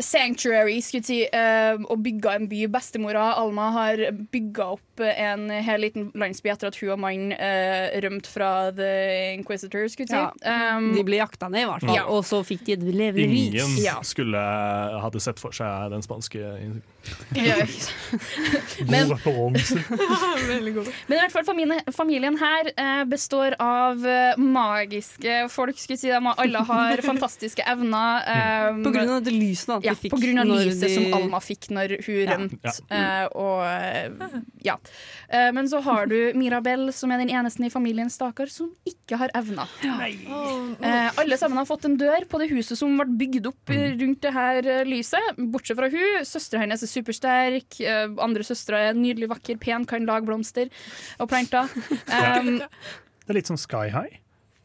sanctuary skulle jeg si, uh, og bygga en by. Bestemora Alma har bygga opp en hel liten landsby etter at hun og mannen uh, rømte fra The Inquisitor. si. Ja. Um, De ble jakta ned, i hvert fall. Ja. Og så fikk de et levende lys. Ingen Ja. skulle hadde sett for seg den spanske Ja, ikke <laughs> Men- <laughs> Men i hvert fall familien, familien her uh, består av eh, magiske folk. Skulle si. De alle har <laughs> fantastiske evner. Um, På grunn av det lyset da, de ja, fikk på grunn av lyset de- som Alma fikk når hun Ja. rømte. Ja. eh, og eh, ja. Eh, men så har du Mirabel, som er den eneste i familien Stakar som ikke har evner. Eh, alle sammen har fått en dør på det huset som ble bygd opp eh, rundt det her eh, lyset. Bortsett fra hun. Søstera hennes er supersterk. eh, andre søstre er nydelig vakker, pen, kan lage blomster og planter. <laughs> Um, Det er litt som Sky High.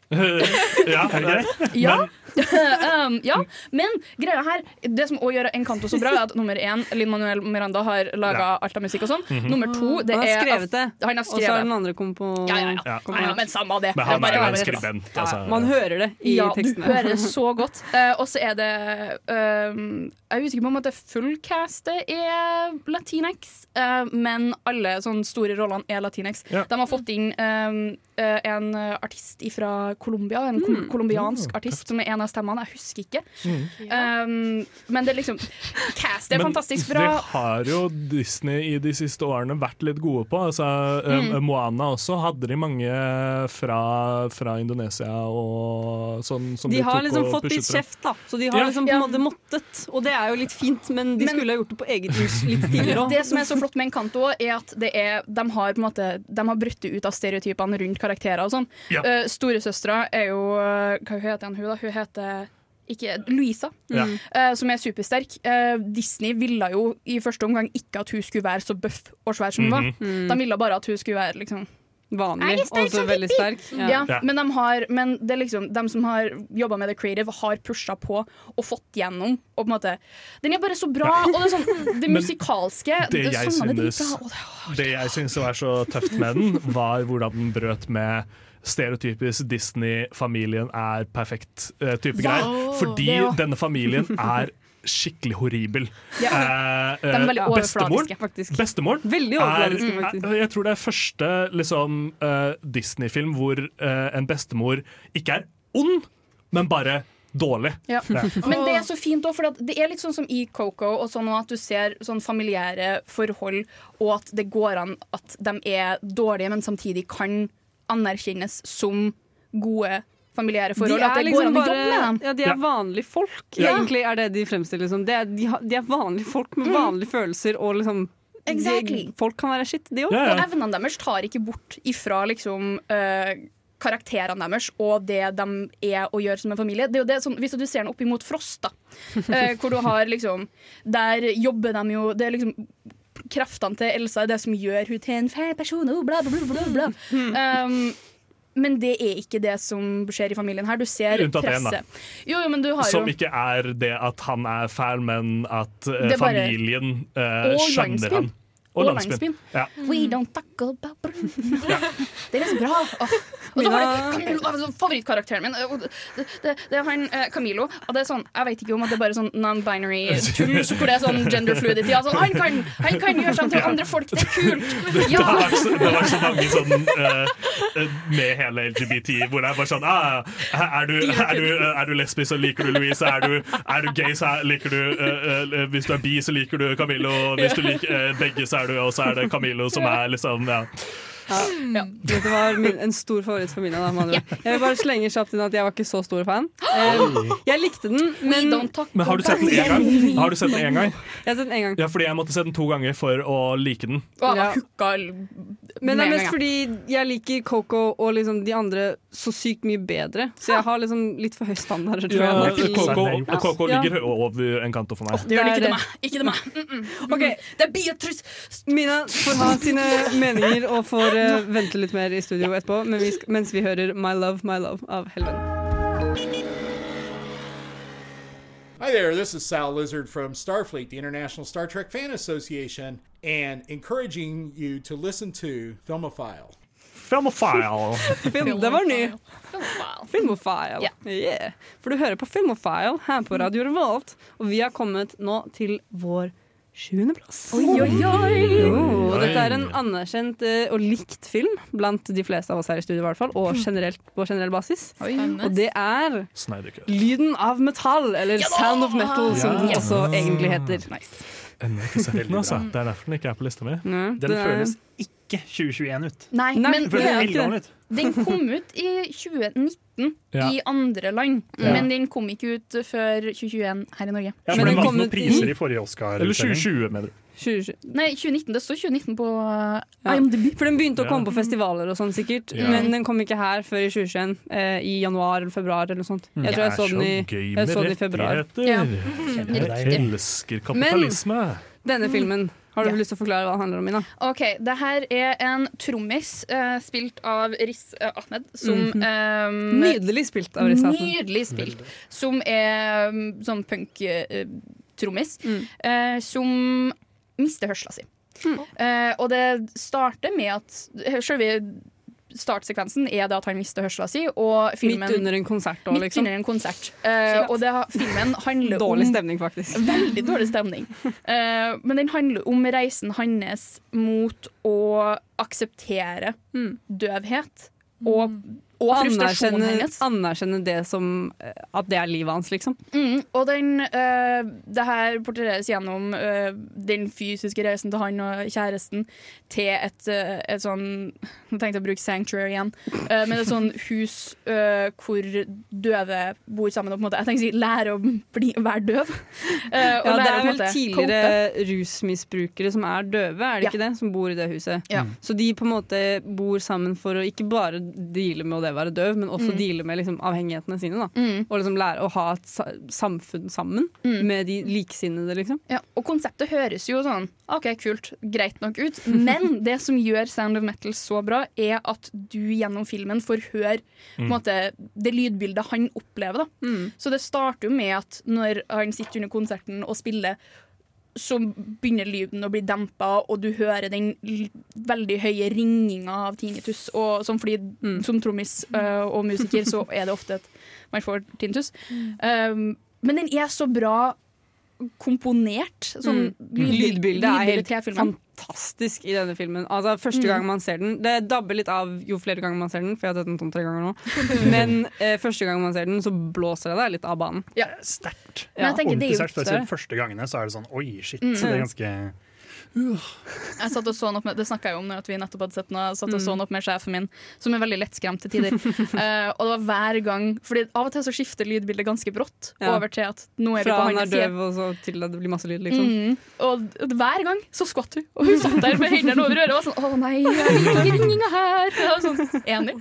<laughs> ja, <laughs> Ja. <laughs> um, ja, men greia her Det som også gjør Encanto så bra, er at nummer én, Lin Manuel Miranda, har laga Ja. alt av musikk og sånn. Mhm. Nummer to, det Han har er skrevet det, Han har og så har den skrevet andre kommet på Ja, ja, ja. ja, men samme av det. Men han er jo en skribent, altså. Man hører det i ja, tekstene. du hører det så godt. Uh, og så er det um, Jeg er usikker på om at det fullcastet er Latinx, uh, men alle sånne store rollene er Latinx. Ja. De har fått inn um, en artist fra Colombia, en Mm. colombiansk Mm, artist som er en av stemmene. Jeg husker ikke. Mm. Um, men det er liksom Cast er Men fantastisk bra. Det har jo Disney i de siste årene vært litt gode på. Altså, Mm. eh, Moana også hadde de mange fra, fra Indonesia og sånn som De de, har liksom fått litt kjeft, da. Så de har Ja. liksom på en måte måttet. Og det er jo litt fint, men de Men- skulle ha gjort det på eget hus litt tidligere òg. <laughs> Det som er så flott med Encanto, er at det er, de har på en måte De har brutt ut av stereotypene rundt karakterer og sånn. Ja. Uh, Storesøstera er jo uh, Hva heter hun, da? Hun heter ikke Louisa, Ja. uh, som er supersterk. Uh, Disney ville jo i første omgang ikke at hun skulle være så bøff og svær som hun var. Mhm. De ville bare at hun skulle være liksom Vanlig, og så veldig sterk. Ja. Ja. Men, de har, men det er liksom, de som har jobba med The Creative, har pusha på og fått gjennom. Og på en måte, den er bare så bra! Og det, er sånn, <laughs> det musikalske Det det, jeg synes, det- det jeg synes var så tøft med den, var hvordan den brøt med stereotypisk Disney-familien er perfekt eh, Ja, greier. Fordi denne familien er skikkelig horribel. Ja. Eh, De er veldig eh, overfladiske, bestemoren- faktisk. Bestemoren Veldig er, faktisk. er- Jeg tror det er første liksom, uh, Disney-film hvor uh, en bestemor ikke er ond, men bare dårlig. Ja. Ja. <laughs> Men det er så fint òg, for det er litt sånn som i Coco, og sånn at du ser sånn familiære forhold, og at det går an at de er dårlige, men samtidig kan anerkjennes som gode familiære forhold. De at det det går liksom an å bare jobbe med dem. ja, de er vanlige folk, Ja. egentlig, er det de fremstiller som. Liksom. de, de er vanlige folk med vanlige følelser, og liksom Exactly. de, Folk kan være skitt, de òg. Og evnene deres tar ikke bort ifra liksom eh, karakterene deres og det de er og gjør som en familie. Det er jo det, sånn, hvis du ser den opp imot Frost, da, eh, hvor du har liksom Der jobber de jo Det er liksom Kreftene til Elsa er det som gjør hun til en feil person. og Bla, bla, bla, bla, bla. Um, men det er ikke det som skjer i familien her. Du ser Unntatt presset. Jo, jo, men du har Som jo ikke er det at han er fæl, men at uh, bare- familien uh, skjønner han. Og og landsbyen. Ja. We don't talk about <laughs> Det er så bra. Åh. Og så har du Camilo, altså, favorittkarakteren min. Det, det, det er han eh, Camilo. Og det er sånn, jeg vet ikke om at det er bare sånn non-binary <laughs> hvor det er sånn gender fluidity. Altså, han, kan, han kan gjøre seg til andre folk, det er kult! Det, Ja. har vært så, det har vært så mange sånn eh, eh, med hele LGBT hvor det er bare sånn ah, er, du, er, du, er du lesbisk, så liker du Louise. Er du, er du gay, så er- liker du uh, uh, Hvis du er bi, så liker du Camilo. Hvis du liker begge, så er du Og så er det Camilo som er liksom ja. Ja. Dette var min, en stor favoritt for Mina. Da. Jeg vil bare slenge kjapt inn at jeg var ikke så stor fan. Eh, jeg likte den, men Men har du sett den én gang? <laughs> Har du sett den en gang? Jeg har sett den en gang. Ja, fordi jeg måtte se den to ganger for å like den. Og Ja. Men det er mest fordi jeg liker Coco og liksom de andre så sykt mye bedre. Så jeg har liksom litt for høy standard. Tror Ja, jeg, til- Coco, Coco ligger over en kanto for meg. Det gjør det ikke Det til meg. Ikke til meg. Mm -mm. Okay. Det er Beatrice. Mina får ha sine meninger og får eh, vente litt mer i studio etterpå men vi skal, <laughs> mens vi hører My Love, My Love av Helven. Hi there, this is Sal Lizard from Starfleet, the International Star Trek Fan Association, and encouraging you to listen to Filmophile. Filmophile. <laughs> Film, det var ny. Filmophile Yeah. For du hører på Filmophile her på Radio Revolt, og vi har kommet nå til vår sjuendeplass. Oi, oi, oi. Oh, dette er en anerkjent eh, og likt film blant de fleste av oss her i studio, i hvert fall, og generelt, på generell basis. Og det er Lyden av metall, eller Sound of Metal, som den Ja. også egentlig heter. Ennå ikke sett den, altså. Det er derfor den ikke er på lista mi. Den er- føles ikke 2021 ut. Nei, Nei, men Den føles det- 11 år ut. den kom ut i 2019 Ja. i andre land, Ja. men den kom ikke ut før 2021 her i Norge. Ja, for den vant noen priser i forrige Oscar. Eller 2020, mener du. Nei, 2019. Det står 2019 på uh, Ja. IMDb. For den begynte å Ja. komme på festivaler og sånn sikkert, Ja. men den kom ikke her før i 2021. Eh, I januar eller februar eller noe sånt. Jeg tror jeg så den i, jeg så den i februar. Ja. Jeg elsker kapitalisme. Men Denne filmen Har du Ja. lyst til å forklare hva det handler om? Ina? OK, det her er en trommis uh, spilt av Riz uh, Ahmed, som mm -hmm. um, Nydelig spilt av Riz Ahmed. Nydelig spilt. Som er um, sånn punk-trommis. Mm. eh, som mister hørsla si. Eh, og det starter med at Selve startsekvensen er det at han mister hørselen si, og filmen Midt under en konsert også, Midt liksom. under en konsert. Uh, og det, filmen handler <laughs> Dårlig om stemning, faktisk. <laughs> Veldig dårlig stemning. Uh, men den handler om reisen hans mot å akseptere døvhet og, og Anerkjenne, anerkjenne det som eh, At det er livet hans, liksom. Mm, og den, uh, det her portretteres gjennom uh, den fysiske reisen til han og kjæresten til et, uh, et sånn Nå tenkte jeg å bruke Sanctuary igjen, men et sånn hus hvor døve bor sammen og på en måte Jeg tenker å si lære å bli, være døv. Og Ja, det lære det er vel måte tidligere rusmisbrukere som er døve, er det Ja. ikke det? Som bor i det huset. Ja. Så de på en måte bor sammen for å ikke bare deale med å det være døv, men også Mm. deale med liksom avhengighetene sine. Da. Og liksom lære å ha et samfunn sammen med de likesinnede, liksom. Ja, og konseptet høres jo sånn OK, kult, greit nok ut. Men <laughs> det som gjør Sound of Metal så bra, er at du gjennom filmen får høre på en Mm. måte, det lydbildet han opplever. Da. Så det starter jo med at når han sitter under konserten og spiller, så begynner lyden å bli dempa, og du hører den veldig høye ringinga av tinnitus. Og som, fordi som trommis uh, og musiker så er det ofte at man får tinnitus. Um, men den er så bra komponert. Sånn Mm. lydbil- Lydbildet er helt fantastisk i denne filmen. Altså, første Mm. gang man ser den Det dabber litt av jo flere ganger man ser den, for jeg har sett den sånn tre ganger nå. <laughs> Men eh, første gang man ser den, så blåser det deg litt av banen. Sterkt. Ja. Ordentlig sterkt. Første gangene så er det sånn oi, shit. Mm. Det er ganske Jeg satt og så opp med, Det snakka jeg om at vi nettopp hadde sett noe. Jeg satt og så Mm. opp med sjefen min, som er veldig lettskremt til tider. Uh, <laughs> og det var hver gang Fordi av og til så skifter lydbildet ganske brått Ja. over til at nå er vi Fra på han er døv og så til at det blir masse lyd, liksom. Mm. Og hver gang så skvatt hun. Og hun satt der med hendene over øret og var sånn Å nei, jeg liker ikke <laughs> ringinga her. Og sånn, Enig.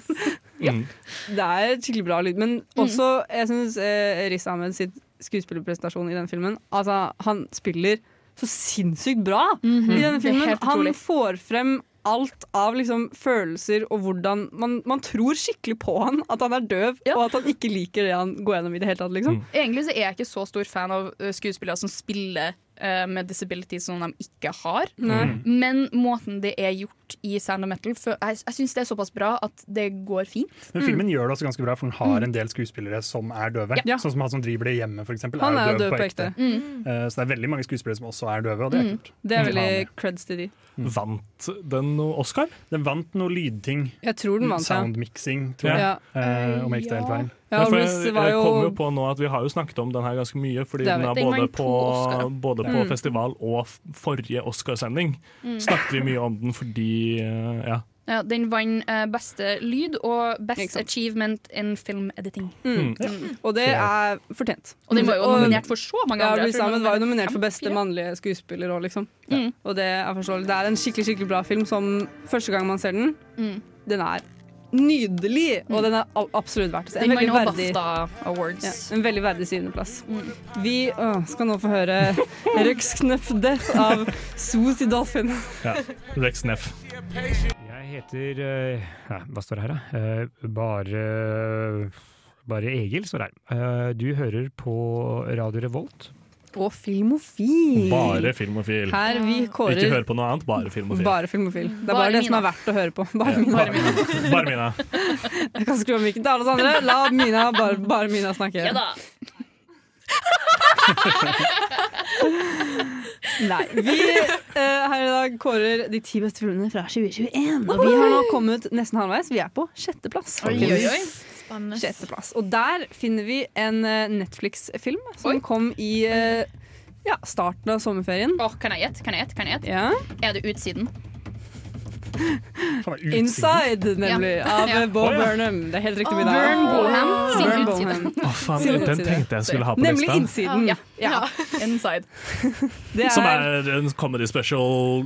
Det er skikkelig bra lyd. Men Mm. også, jeg syns eh, Riz Ahmed sitt skuespillerprestasjon i den filmen Altså, han spiller så sinnssykt bra Mhm. i denne filmen. Han får frem alt av liksom følelser og hvordan man, man tror skikkelig på han, at han er døv, og at han ikke liker det han går gjennom i det hele tatt. Liksom. Egentlig så er jeg ikke så stor fan av uh, skuespillere som spiller uh, med disability som de ikke har. Mm. Men måten det er gjort i Sound of Metal for, Jeg, jeg syns det er såpass bra at det går fint. Men filmen gjør det også ganske bra, for den har en del skuespillere som er døve. Ja. Sånn som han som driver det hjemme, eksempel, Han er er døv, døv, på ekte. Mm. Uh, Så det er veldig mange skuespillere som også er døve, og det er Mm. kult. Det er Mm. veldig creds til de. Vant den noe Oscar? Den vant noe lydting. Jeg tror den vant. Soundmixing, tror jeg. Ja. uh, om jeg ikke tar helt feil. Ja, ja, jeg, var jeg jo- kom jo på nå at Vi har jo snakket om den her ganske mye, fordi den er både på, både på Mm. festival og forrige Oscarsending. Mm. Snakket vi mye om den fordi eh, ja. Ja, den vant uh, beste lyd og Best Achievement in Film Editing. Mm. Mm. Og det er fortjent. Og den var jo nominert for så mange andre. Ja, den var jo nominert for beste mannlige skuespiller òg, liksom. Mm. Og det er forståelig. Det er en skikkelig skikkelig bra film som første gang man ser den, Mm. den er nydelig, og den er absolutt verdt å se. En veldig verdig, ja, en veldig verdig syvendeplass. Vi å, skal nå få høre <laughs> Rex Knøff Death av Sos i Dolphin. ja. Rex Neff. Jeg heter uh, ja, Hva står det her, da? Uh, bare Bare Egil står her. Eh, du hører på Radio Revolt. Og Filmofil. Bare filmofil. Her vi kårer Ikke hør på noe annet, bare filmofil. Bare Filmofil. Det er Bare bare, det som er verdt å høre på. Bare Ja, Mina. bare Mina. Bare Mina. Jeg kan skru av mikken til alle oss andre. La Mina, bare, bare Mina snakke. Ja da. <laughs> Nei. Vi uh, her i dag kårer de ti beste filmene fra 2021. Og vi har nå kommet nesten halvveis. Vi er på sjetteplass. Oi, oi, oi. Spennende. Sjetteplass. Og der finner vi en eh, Netflix-film som kom i eh, ja, starten av sommerferien. Åh, kan jeg gjette? Kan jeg gjette? Kan jeg gjette? Ja. Er det Utsiden? Inside, nemlig, av Ja. eh, Burnham. Det er helt riktig med. Burn Boham sin Burn utside. Oh, faen, den tenkte jeg skulle ha på Nemlig innsiden. Ja. Ja. Inside. Det Som er en comedy special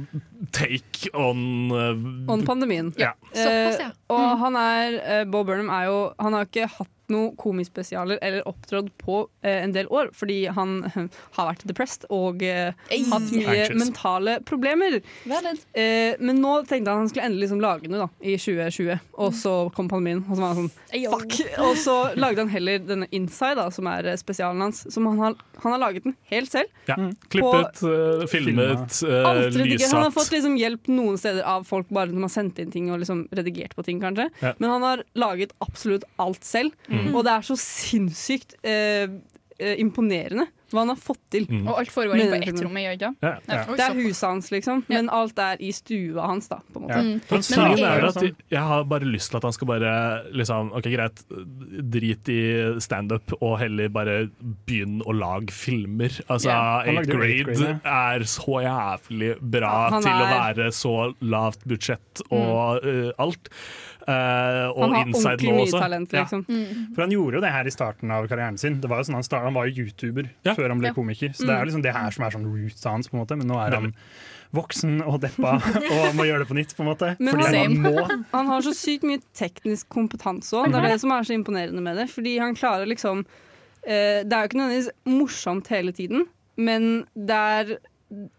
take on uh, On pandemien. Ja. Eh, Såpass, ja. og han er eh, Bo Burnham er jo Han har ikke hatt noen komispesialer eller opptrådt på eh, en del år, fordi han eh, <laughs> har vært depressed og eh, hatt mye Anxious. mentale problemer. Eh, men nå tenkte han han skulle endelig liksom lage noe da, i 2020, og så kom pandemien. Og så var han sånn fuck! Og så lagde han heller denne Inside, da, som er eh, spesialen hans. Som han har, han har laget den helt selv. ja. Klippet, uh, filmet, uh, lyssatt. Han har fått liksom hjelp noen steder av folk bare som har sendt inn ting og liksom redigert på ting, kanskje. Ja. Men han har laget absolutt alt selv. Mm. Og det er så sinnssykt eh, eh, imponerende hva han har fått til. Mm. Og alt foregår inne på ett rom? Ja, ja. Det er huset hans, liksom, men alt er i stua hans, da. På en måte. Ja. For men, er at jeg, jeg har bare lyst til at han skal bare liksom, Ok, greit, drit i standup og heller bare begynne å lage filmer. Altså, Ja. Han Eighth Grade Grade, er så jævlig bra ja, til å er- være så lavt budsjett og uh, alt. Uh, og Han har Inside nå også. talent, Ja. liksom. For han gjorde jo det her i starten av karrieren sin. Det var jo sånn Han, start, han var jo YouTuber før han ble Ja. komiker. Så det er Mm. liksom det her som er sånn roots hans, på en måte. Men nå er han voksen og deppa <laughs> og må gjøre det på nytt, på en måte. Men Fordi han han, må <laughs> han har så sykt mye teknisk kompetanse òg. Det er det som er så imponerende med det. Fordi han klarer liksom uh, Det er jo ikke nødvendigvis morsomt hele tiden, men det er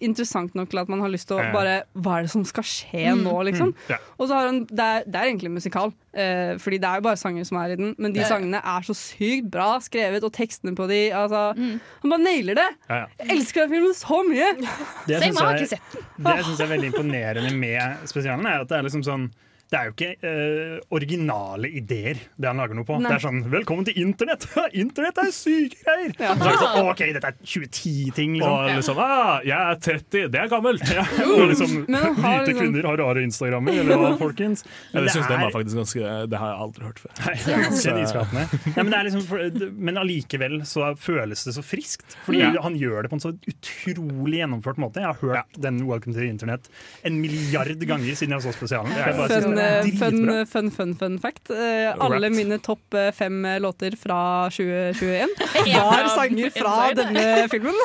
interessant nok til at man har lyst til å bare Hva er det som skal skje Mm. nå, liksom? Mm. Ja. Og så har han Det er, det er egentlig musikal, eh, fordi det er jo bare sanger som er i den, men de sangene er så sykt bra skrevet, og tekstene på de altså, Han bare nailer det! Ja, ja. Jeg elsker den filmen så mye! <laughs> Det syns jeg jeg, jeg er veldig imponerende med spesialen, er at det er liksom sånn det er jo ikke eh, originale ideer det han lager noe på. Nei. Det er sånn 'velkommen til internett'! <laughs> Internett er syke greier! Ja. Så er det sånn, OK, dette er 2010-ting, liksom. Og liksom ah, 'Jeg er 30, det er gammelt'. Ja, <laughs> og liksom, Hvite liksom- kvinner har rare Instagrammer, eller hva, folkens? Ja, det syns er- den var faktisk ganske Det har jeg aldri hørt før. Nei, det er ganske <laughs> nyskapende. Nei, men, det er liksom, for- men allikevel så føles det så friskt. Fordi Ja. han gjør det på en så utrolig gjennomført måte. Jeg har hørt den Welcome to Internett' en milliard ganger siden jeg så spesialen. Jeg bare det er eh, fun, fun, fun, fun fact. Eh, alle mine topp eh, fem eh, låter fra 2021 <laughs> var sanger fra denne filmen.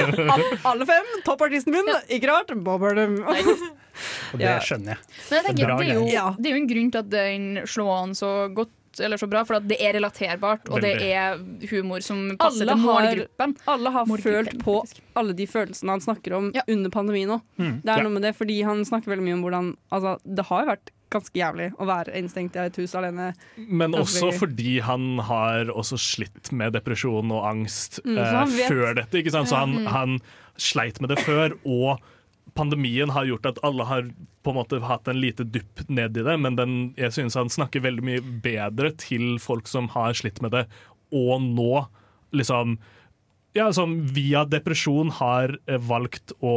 <laughs> Alle fem. Toppartisten min, ikke rart. Bob Burnham. <laughs> Og det skjønner jeg. Men jeg tenker, det, er jo, det er jo en grunn til at den slår an så godt. Eller så bra, for det er relaterbart, og det er humor som passer Alle til har, målgruppen. alle har Målgruppen, følt på alle de følelsene han snakker om under pandemien òg. Mm. Det er Ja. noe med det, fordi han snakker veldig mye om hvordan altså, Det har jo vært ganske jævlig å være innstengt i et hus alene. Men også fordi han har også slitt med depresjon og angst Mm, eh, før dette. Ikke sant? Så han, Mm. han sleit med det før, og pandemien har gjort at alle har på en måte hatt en lite dupp ned i det, men den, jeg synes han snakker veldig mye bedre til folk som har slitt med det, og nå liksom ja, som via depresjon har eh, valgt å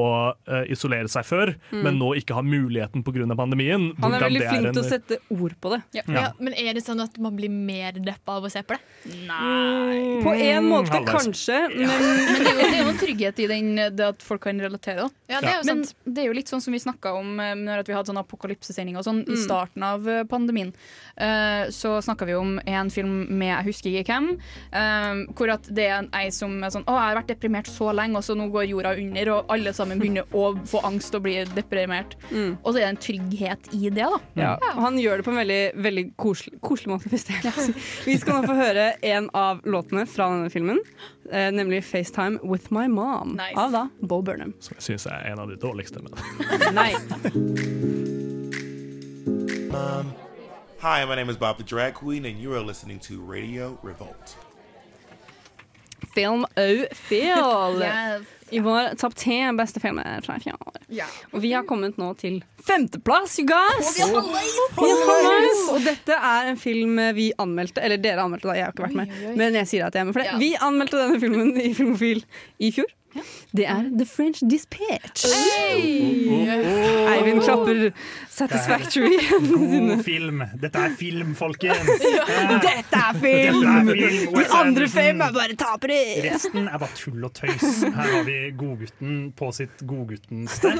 eh, isolere seg før, Mm. men nå ikke har muligheten pga. pandemien. Han er veldig flink til å sette ord på det. Ja. Ja. men er det sånn at man blir mer deppa av å se på det? Nei På en måte, halvveis. kanskje, men Men det er jo, det er jo en trygghet i den, det at folk kan relatere. Ja, det er jo Men det er jo litt sånn som vi snakka om eh, når vi hadde sånn apokalypsesending og sånn i Mm. starten av eh, pandemien. Uh, så snakka vi om en film med jeg husker ikke hvem, uh, hvor at det er ei som er sånn Å, jeg har vært deprimert så lenge, og så nå går jorda under, og alle sammen begynner å få angst og bli deprimert. Mm. Og så er det en trygghet i det, da. Ja, og han gjør det på en veldig, veldig koselig, koselig måte. Hvis det er. Vi skal nå få høre en av låtene fra denne filmen, eh, nemlig 'FaceTime With My Mom' Nice. av da Bo Burnham. Som jeg syns er en av de dårligste. Men. Nei. Um, hi, my name is Bob the Drag Queen, and you are listening to Radio Revolt. Film au. <laughs> Yes. I vår topp ti beste filmer fra i fjor. Ja. Og vi har kommet nå til femteplass, you guys! Vi halvveis! Og dette er en film vi anmeldte, eller dere anmeldte da, jeg har ikke vært med, Oi, oi, oi. men jeg sier at jeg er med for det. Ja. Vi anmeldte denne filmen i Filmofil i fjor. Det er The French Dispatch. Eivind klapper satisfactory. God film. Dette er film, folkens! <laughs> Dette er film! Dette er film. De andre fem er bare tapere! Resten er bare tull og tøys. Her har vi godgutten på sitt godguttenste.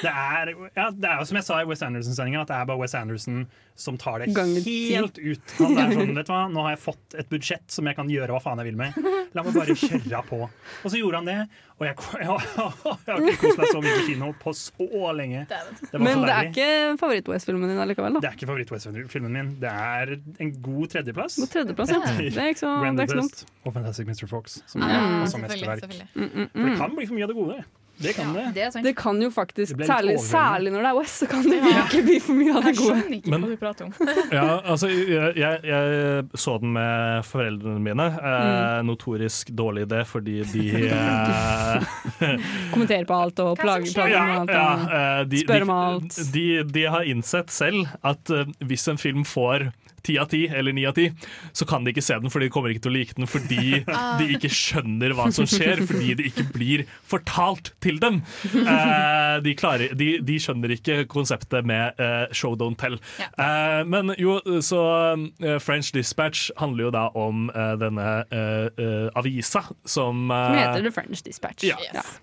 Det er, ja, det er jo som jeg sa i Wes Anderson-sendinga, at det er bare Wes Anderson som tar det helt ut. Han er sånn, vet du hva, Nå har jeg fått et budsjett som jeg kan gjøre hva faen jeg vil med. La meg bare kjøre på. Og så gjorde han det, og jeg, <laughs> jeg, jeg har ikke kost meg så mye på kino på så lenge. Det var Men så det er ikke favoritt-OS-filmen din allikevel, da. Det er ikke favoritt-West-filmen min. Det er en god tredjeplass. God tredjeplass, ja. <laughs> Det er ikke så- Grand det er ikke så Budapest og Fantastic Mr. Fox, som Ja, er også selvfølgelig, mesterverk. Mm, Mm, mm, For det mm. kan bli for mye av det gode. Det kan det. Det, kan jo faktisk, Det særlig, særlig når det er OS, så kan det virkelig bli for mye av det gode. Jeg skjønner ikke Men- hva du prater om. Ja, altså, jeg, jeg, jeg så den med foreldrene mine. Eh, Notorisk dårlig idé, fordi de <laughs> eh, Kommenterer på alt og plager, plage ja, med alt. ja, eh, de, Spør om alt. de, de, de har innsett selv at eh, hvis en film får ti av ti eller ni av ti, så kan de ikke se den, for de kommer ikke til å like den fordi <laughs> Ah. de ikke skjønner hva som skjer, fordi det ikke blir fortalt til dem. <laughs> Eh, de, klarer, de, de skjønner ikke konseptet med eh, show don't tell. Eh, men jo, så eh, French Dispatch handler jo da om eh, denne eh, avisa som Som heter The French Dispatch. ja.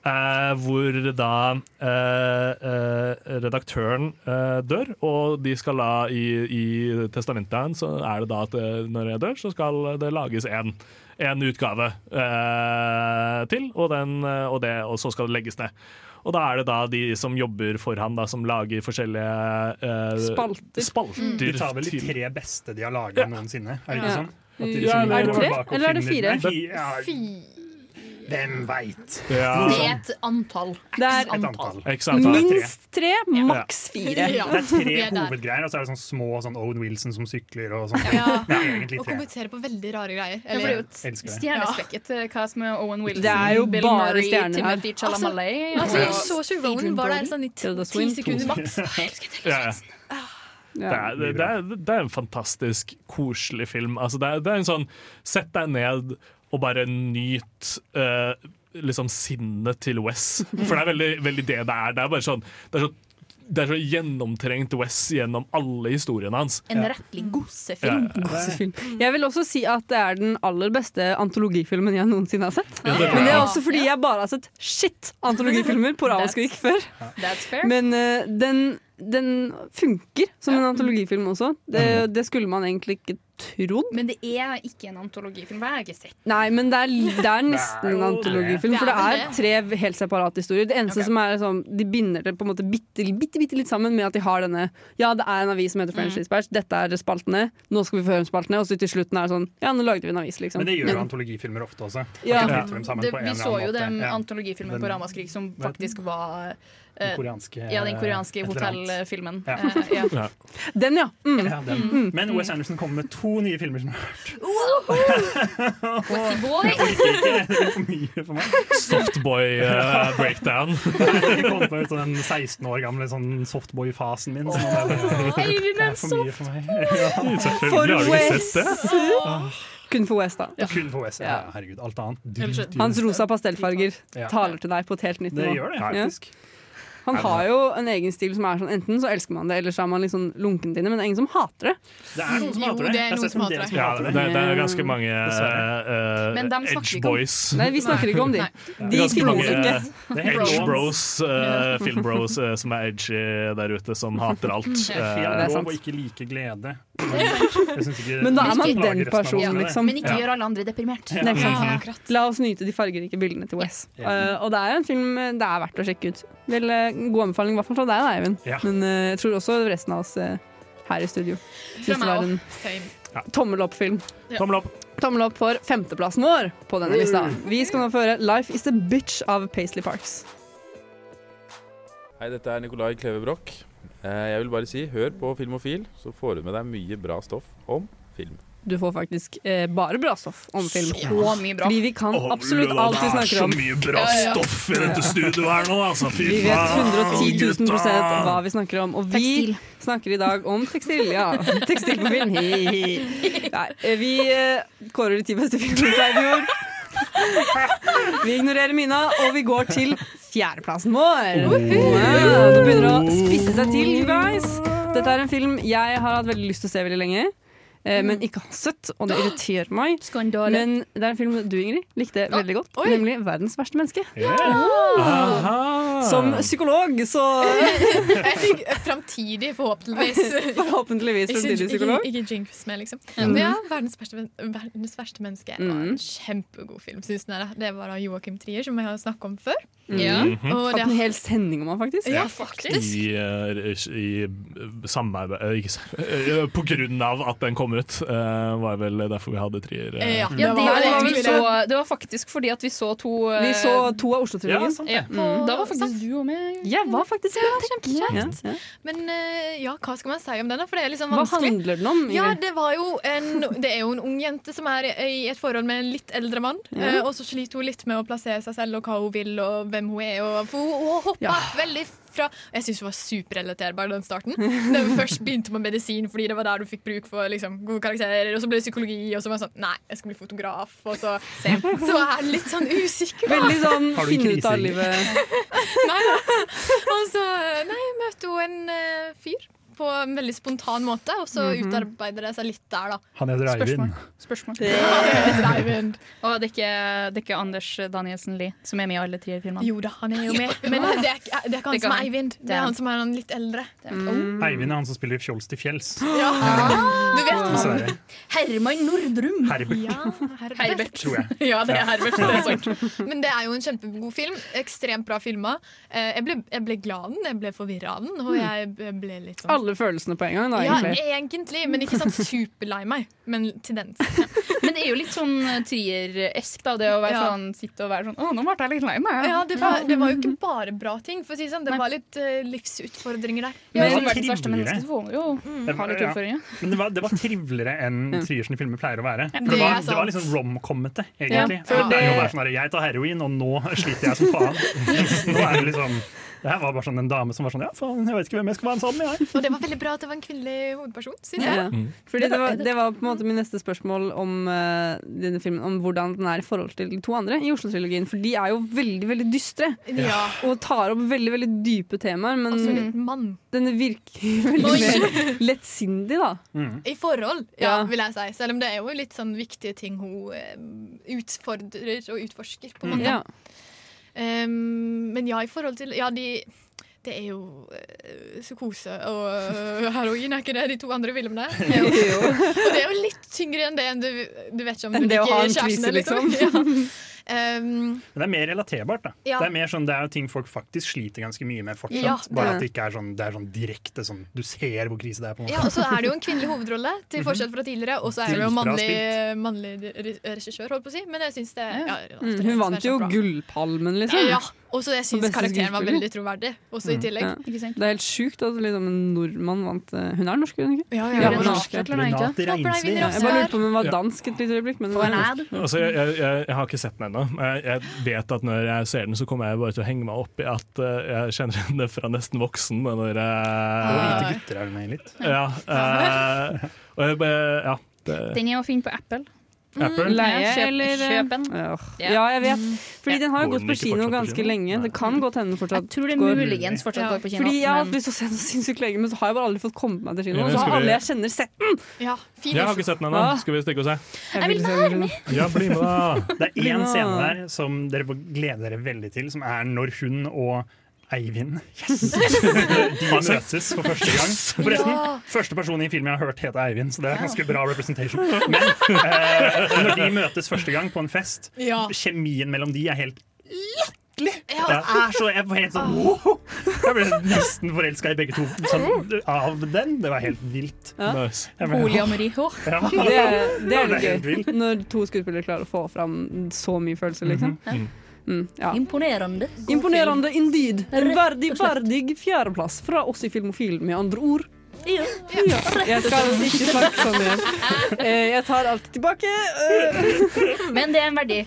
Eh, hvor da redaktøren dør, og de skal la i, i testamentet hans så er det da at eh, når jeg dør, så skal det lages en, en utgave eh, til, og, den, eh, og, det, og så skal det legges ned. Og da er det da de som jobber for han, da, som lager forskjellige eh, Spalter. spalter De tar vel de tre beste de har laga noensinne, er det ikke Ja. sånn? At de Ja, liksom er det tre, eller er det fire? fire? Ja, Hvem veit? Ja. Det er et antall. Det er Et antall. Ikke minst tre, maks fire. Det er tre er hovedgreier, og så er det sånn små sånn Owen Wilson som sykler og sånn. Ja. Og kommentere på veldig rare greier. Ja, for det er jo stjernespekket hva som er Owen Wilson, Det er jo Bill bare Murray, stjerner her. Altså, Altså, jeg så ikke Rowan var der sånn i ti sekunder maks. Ja, ja. Det er, det, det, er, det er en fantastisk koselig film. Altså, det, er, det er en sånn Sett deg ned og bare nyt uh, liksom sinnet til Wes. For det er veldig, veldig det det er. Det er bare sånn Det er så, det er så gjennomtrengt Wes gjennom alle historiene hans. En rettelig gossefilm. Ja. Gossefilm. Jeg vil også si at det er den aller beste antologifilmen jeg noensinne har sett. Ja, det. Men det er også fordi jeg bare har sett shit antologifilmer på Ravaskrik før. Men uh, den, den funker som en antologifilm også. Det, Mm. det skulle man egentlig ikke trodd. Men det er ikke en antologifilm. Jeg har ikke sett? Nei, men det er, det er nesten en antologifilm. For det er tre helt separate historier. Det eneste som er sånn, De binder det på en måte bitte, bitte, bitte litt sammen med at de har denne Ja, det er en avis som heter French Mm. Dette er spaltene, nå skal vi få høre om spaltene, og så til slutten er det sånn Ja, nå lagde vi en avis, liksom. Men det gjør jo antologifilmer ofte også. Ja. Det, vi så jo den Ja. antologifilmen Den- på Ramaskrik som den? faktisk var eh, Den koreanske- Ja, den koreanske hotellfilmen. Ja. Eh, ja. Ja. <laughs> Den, ja. Mm. Ja, den. Mm. Men Wes Anderson kommer med to nye filmer som jeg har hørt. Wessie <laughs> boy! Jeg orker ikke, det blir for mye for meg. Softboy eh, breakdown. <laughs> Jeg kom på ut av den 16 år gamle sånn softboy-fasen min. Så nå er er for mye for meg. <laughs> Ja. Det. Åh. Kun for West, da. Kun for Wes. Ja, herregud, alt annet. Hans rosa pastellfarger taler til deg på et helt nytt Det gjør det, Ja. Han Er har jo en egen stil som er sånn enten så elsker man det, eller så er man liksom lunken til det, men det er ingen som hater det. Det er noen som hater det. det er som hater det. Ja, det, det. det er ganske mange uh, edge boys. Nei, vi snakker ikke om de. Det De ganske finnes mange ikke. Det er edge bros, uh, filmbros, uh, som er edgy der ute, som hater alt. <laughs> Er Uh, det er sant. lov å ikke like glede. Men da er man den personen, liksom. Men ikke gjør alle andre deprimert. Er. La oss nyte de fargerike bildene til Wes. Uh, og det er en film det er verdt å sjekke ut. Uh, god anbefaling i hvert fall fra deg, da, Eivind. Ja. Men uh, jeg tror også resten av oss uh, her i studio syns det var en tommel opp-film. Tommel opp. Tommel opp for femteplassen vår på denne lista. Vi skal nå få høre 'Life Is The Bitch' av Paisley Parks. Hei, dette er Nikolai Kleve Broch. Eh, Jeg vil bare si, hør på Filmofil, så får du med deg mye bra stoff om film. Du får faktisk eh, bare bra stoff om film. Så mye bra. Fordi vi kan oh, absolutt Lula, alt vi Det er så mye bra stoff i dette studioet her nå, altså. Fy Vi vet faen, 110 000 hva vi snakker om. Og vi snakker i dag om tekstil. Ja, <laughs> tekstil på film. Hi, hi. Nei, eh, vi eh, kårer de ti beste filmene fra i fjor. Vi ignorerer Mina, og vi går til fjerdeplassen vår. Wow, det begynner å spisse seg til, you guys. Dette er en film jeg har hatt veldig lyst til å se veldig lenge. Eh, Men ikke har sett, og det irriterer meg. Skandale. Men det er en film du, Ingrid, likte veldig godt. oi. Nemlig 'Verdens verste menneske'. Aha. Som psykolog, så <laughs> Jeg fikk framtidig, forhåpentligvis. <laughs> Forhåpentligvis Ikke- fremtidig ikke- psykolog. Ikke jinx med, liksom. Mm. Ja, verdens verste, verdens verste menneske var Mhm. en kjempegod film, syns jeg. da. Det var av Joakim Trier, som jeg har snakket om før. Ja. Mhm. Og Hatt det en hel sending om han, faktisk. Ja, faktisk. I, i, i samarbeid eh, ikke, sa- <laughs> eh, På grunn av at den kom ut, Uh, var vel derfor vi hadde trier. Uh. Ja, det, Det var var, det. så, det var faktisk fordi at vi så to uh, Vi så to av Oslo-trilogien. Ja. Ja, Mm. Da var faktisk du og med. Jeg var faktisk med. Kjempekjekt. Ja, ja. Men eh, ja, hva skal man si om den? For det er litt sånn Hva handler den om? Ja, det, var jo en, det er jo en ung jente som er i et forhold med en litt eldre mann. Ja. eh, og så sliter hun litt med å plassere seg selv og hva hun vil og hvem hun er. Og, for hun, hun hopper Ja. veldig fra Jeg syns hun var superrelaterbar den starten. Da vi først begynte med medisin fordi det var der du fikk bruk for liksom, gode karakterer. Og så ble det psykologi, og så var det sånn Nei, jeg skal bli fotograf. Og så, så er jeg litt sånn usikker. da. Veldig sånn finne ut av livet. Nei da. Og så nei, møtte hun en uh, fyr på en veldig spontan måte, og så Mhm. utarbeider det seg litt der, da. Han heter Eivind. Spørsmål. Ja, <laughs> Eivind. Og det er, ikke, det er ikke Anders Danielsen Lie som er med i alle tre filmene? Jo da, han er jo med. Men det er, ikke- det er ikke han Det som er han. Eivind. Det er han. som er han litt eldre. Mm. Eivind er han som spiller i Fjols til fjells. Ja. <laughs> Du vet han. Herman Nordrum. Herbert, Ja, Herbert. tror jeg. <laughs> Ja, det er Herbert. Det er sant. Men det er jo en kjempegod film. Ekstremt bra filma. Eh, Jeg jeg ble glad av den, jeg ble forvirra av den, og jeg ble litt sånn Alle følelsene på en gang, da, Ja, egentlig. egentlig, men ikke sånn superlei meg. Men tendens. <laughs> Men det er jo litt sånn Trier-esk, da. Det å være Ja. sånn, sitte og være sånn Å, nå ble jeg litt lei meg. Ja, det var, det var jo ikke bare bra ting. For å si det sånn, Det var litt uh, livsutfordringer der. Ja, Men det var verdens verste får jo Det ha var- litt ja. Men det var, det var triveligere enn Ja. Triers filmer pleier å være. For det det var, det var sant. liksom rom-kommete, Ja, egentlig. for det er jo det- bare sånn her, Jeg tar heroin, og nå sliter jeg som faen. <laughs> Nå er det liksom Det her var bare sånn en dame som var sånn Ja, faen, jeg vet ikke hvem jeg skal være sammen med, jeg. Og det var veldig bra at det var en kvinnelig hovedperson, syns jeg. Ja. Fordi det var, det var på en måte min neste spørsmål om uh, denne filmen Om hvordan den er i forhold til de to andre i Oslo-trilogien. For de er jo veldig veldig dystre Ja. og tar opp veldig veldig dype temaer. Men altså, denne virker <laughs> veldig mer lettsindig, da. I forhold, ja, vil jeg si. Selv om det er jo litt sånn viktige ting hun eh, utfordrer og utforsker, på en måte. Ja. Um, men ja, i forhold til Ja, de det er jo eh, psykose og eh, heroin, er ikke det de to andre filmene? <laughs> Jo. og det er jo litt tyngre enn det enn du, du vet ikke om du Enn liker kjæresten din, liksom. <laughs> Ja. Um, <laughs> Men det er mer relaterbart. da Ja. Det er mer sånn, det er jo ting folk faktisk sliter ganske mye med fortsatt. Ja. Bare at det ikke er sånn, det er sånn direkte sånn Du ser hvor krise det er. på en måte ja, og så er det jo en kvinnelig hovedrolle, til forskjell fra tidligere. Og så er det jo mannlig, mannlig regissør, holdt på å si. Men jeg syns det ja, Mm, hun vant jo Gullpalmen, liksom. Ja, og så jeg syns karakteren var veldig troverdig, også i tillegg. Ja. Det er helt sjukt at liksom en nordmann vant eh, Hun er norsk, hun ikke? Ja, ja, ja, hun er norsk. Renate Reinsli. Jeg bare lurte på om hun var dansk et lite øyeblikk. Men hun er Altså, jeg, jeg, jeg, har ikke sett den ennå. Jeg, jeg vet at når jeg ser den, så kommer jeg bare til å henge meg opp i at eh, jeg kjenner henne fra nesten voksen. Når, uh, hvite gutter er med litt. ja, Uh, og jeg, ja, det, Den er å finne på Apple. Apple. Leie Kjøp- eller kjøp en. Ja. Ja. ja, jeg vet. Fordi den har jo gått på kino ganske kino? lenge. Det kan godt hende den fortsatt Jeg tror det går. muligens fortsatt går på kino. Fordi jeg har hatt lyst til å se den sinnssykt lenge, men så har jeg bare aldri fått kommet meg til kino. Ja, Og så har alle jeg kjenner sett den! Ja, jeg har ikke sett den ennå. Skal vi stikke og se? Jeg vil være med! Ja, bli med, da! Det er én scene der som dere gleder dere veldig til, som er når hun og Eivind yes. <laughs> De <laughs> møtes for første gang. Forresten, Ja. første person i filmen jeg har hørt heter Eivind, så det er ganske bra representation. <laughs> Men eh, når de møtes første gang på en fest, Ja. kjemien mellom de er helt latterlig. Ja. Det er så, jeg var helt sånn wow. Jeg ble nesten forelska i begge to sånn, av den. Det var helt vilt. Ja. Nice. Polyamori. Ja. Det det er Det er litt gøy. Når to skuespillere klarer å få fram så mye følelser, liksom. Mm. Mm, ja. Imponerende. Imponerende indeed. En verdig, verdig fjerdeplass fra oss i Filmofil, med andre ord. Ja. Ja. Jeg skal ikke snakke sånn igjen. Eh, Jeg tar alt tilbake. Eh, <laughs> Men det er en verdig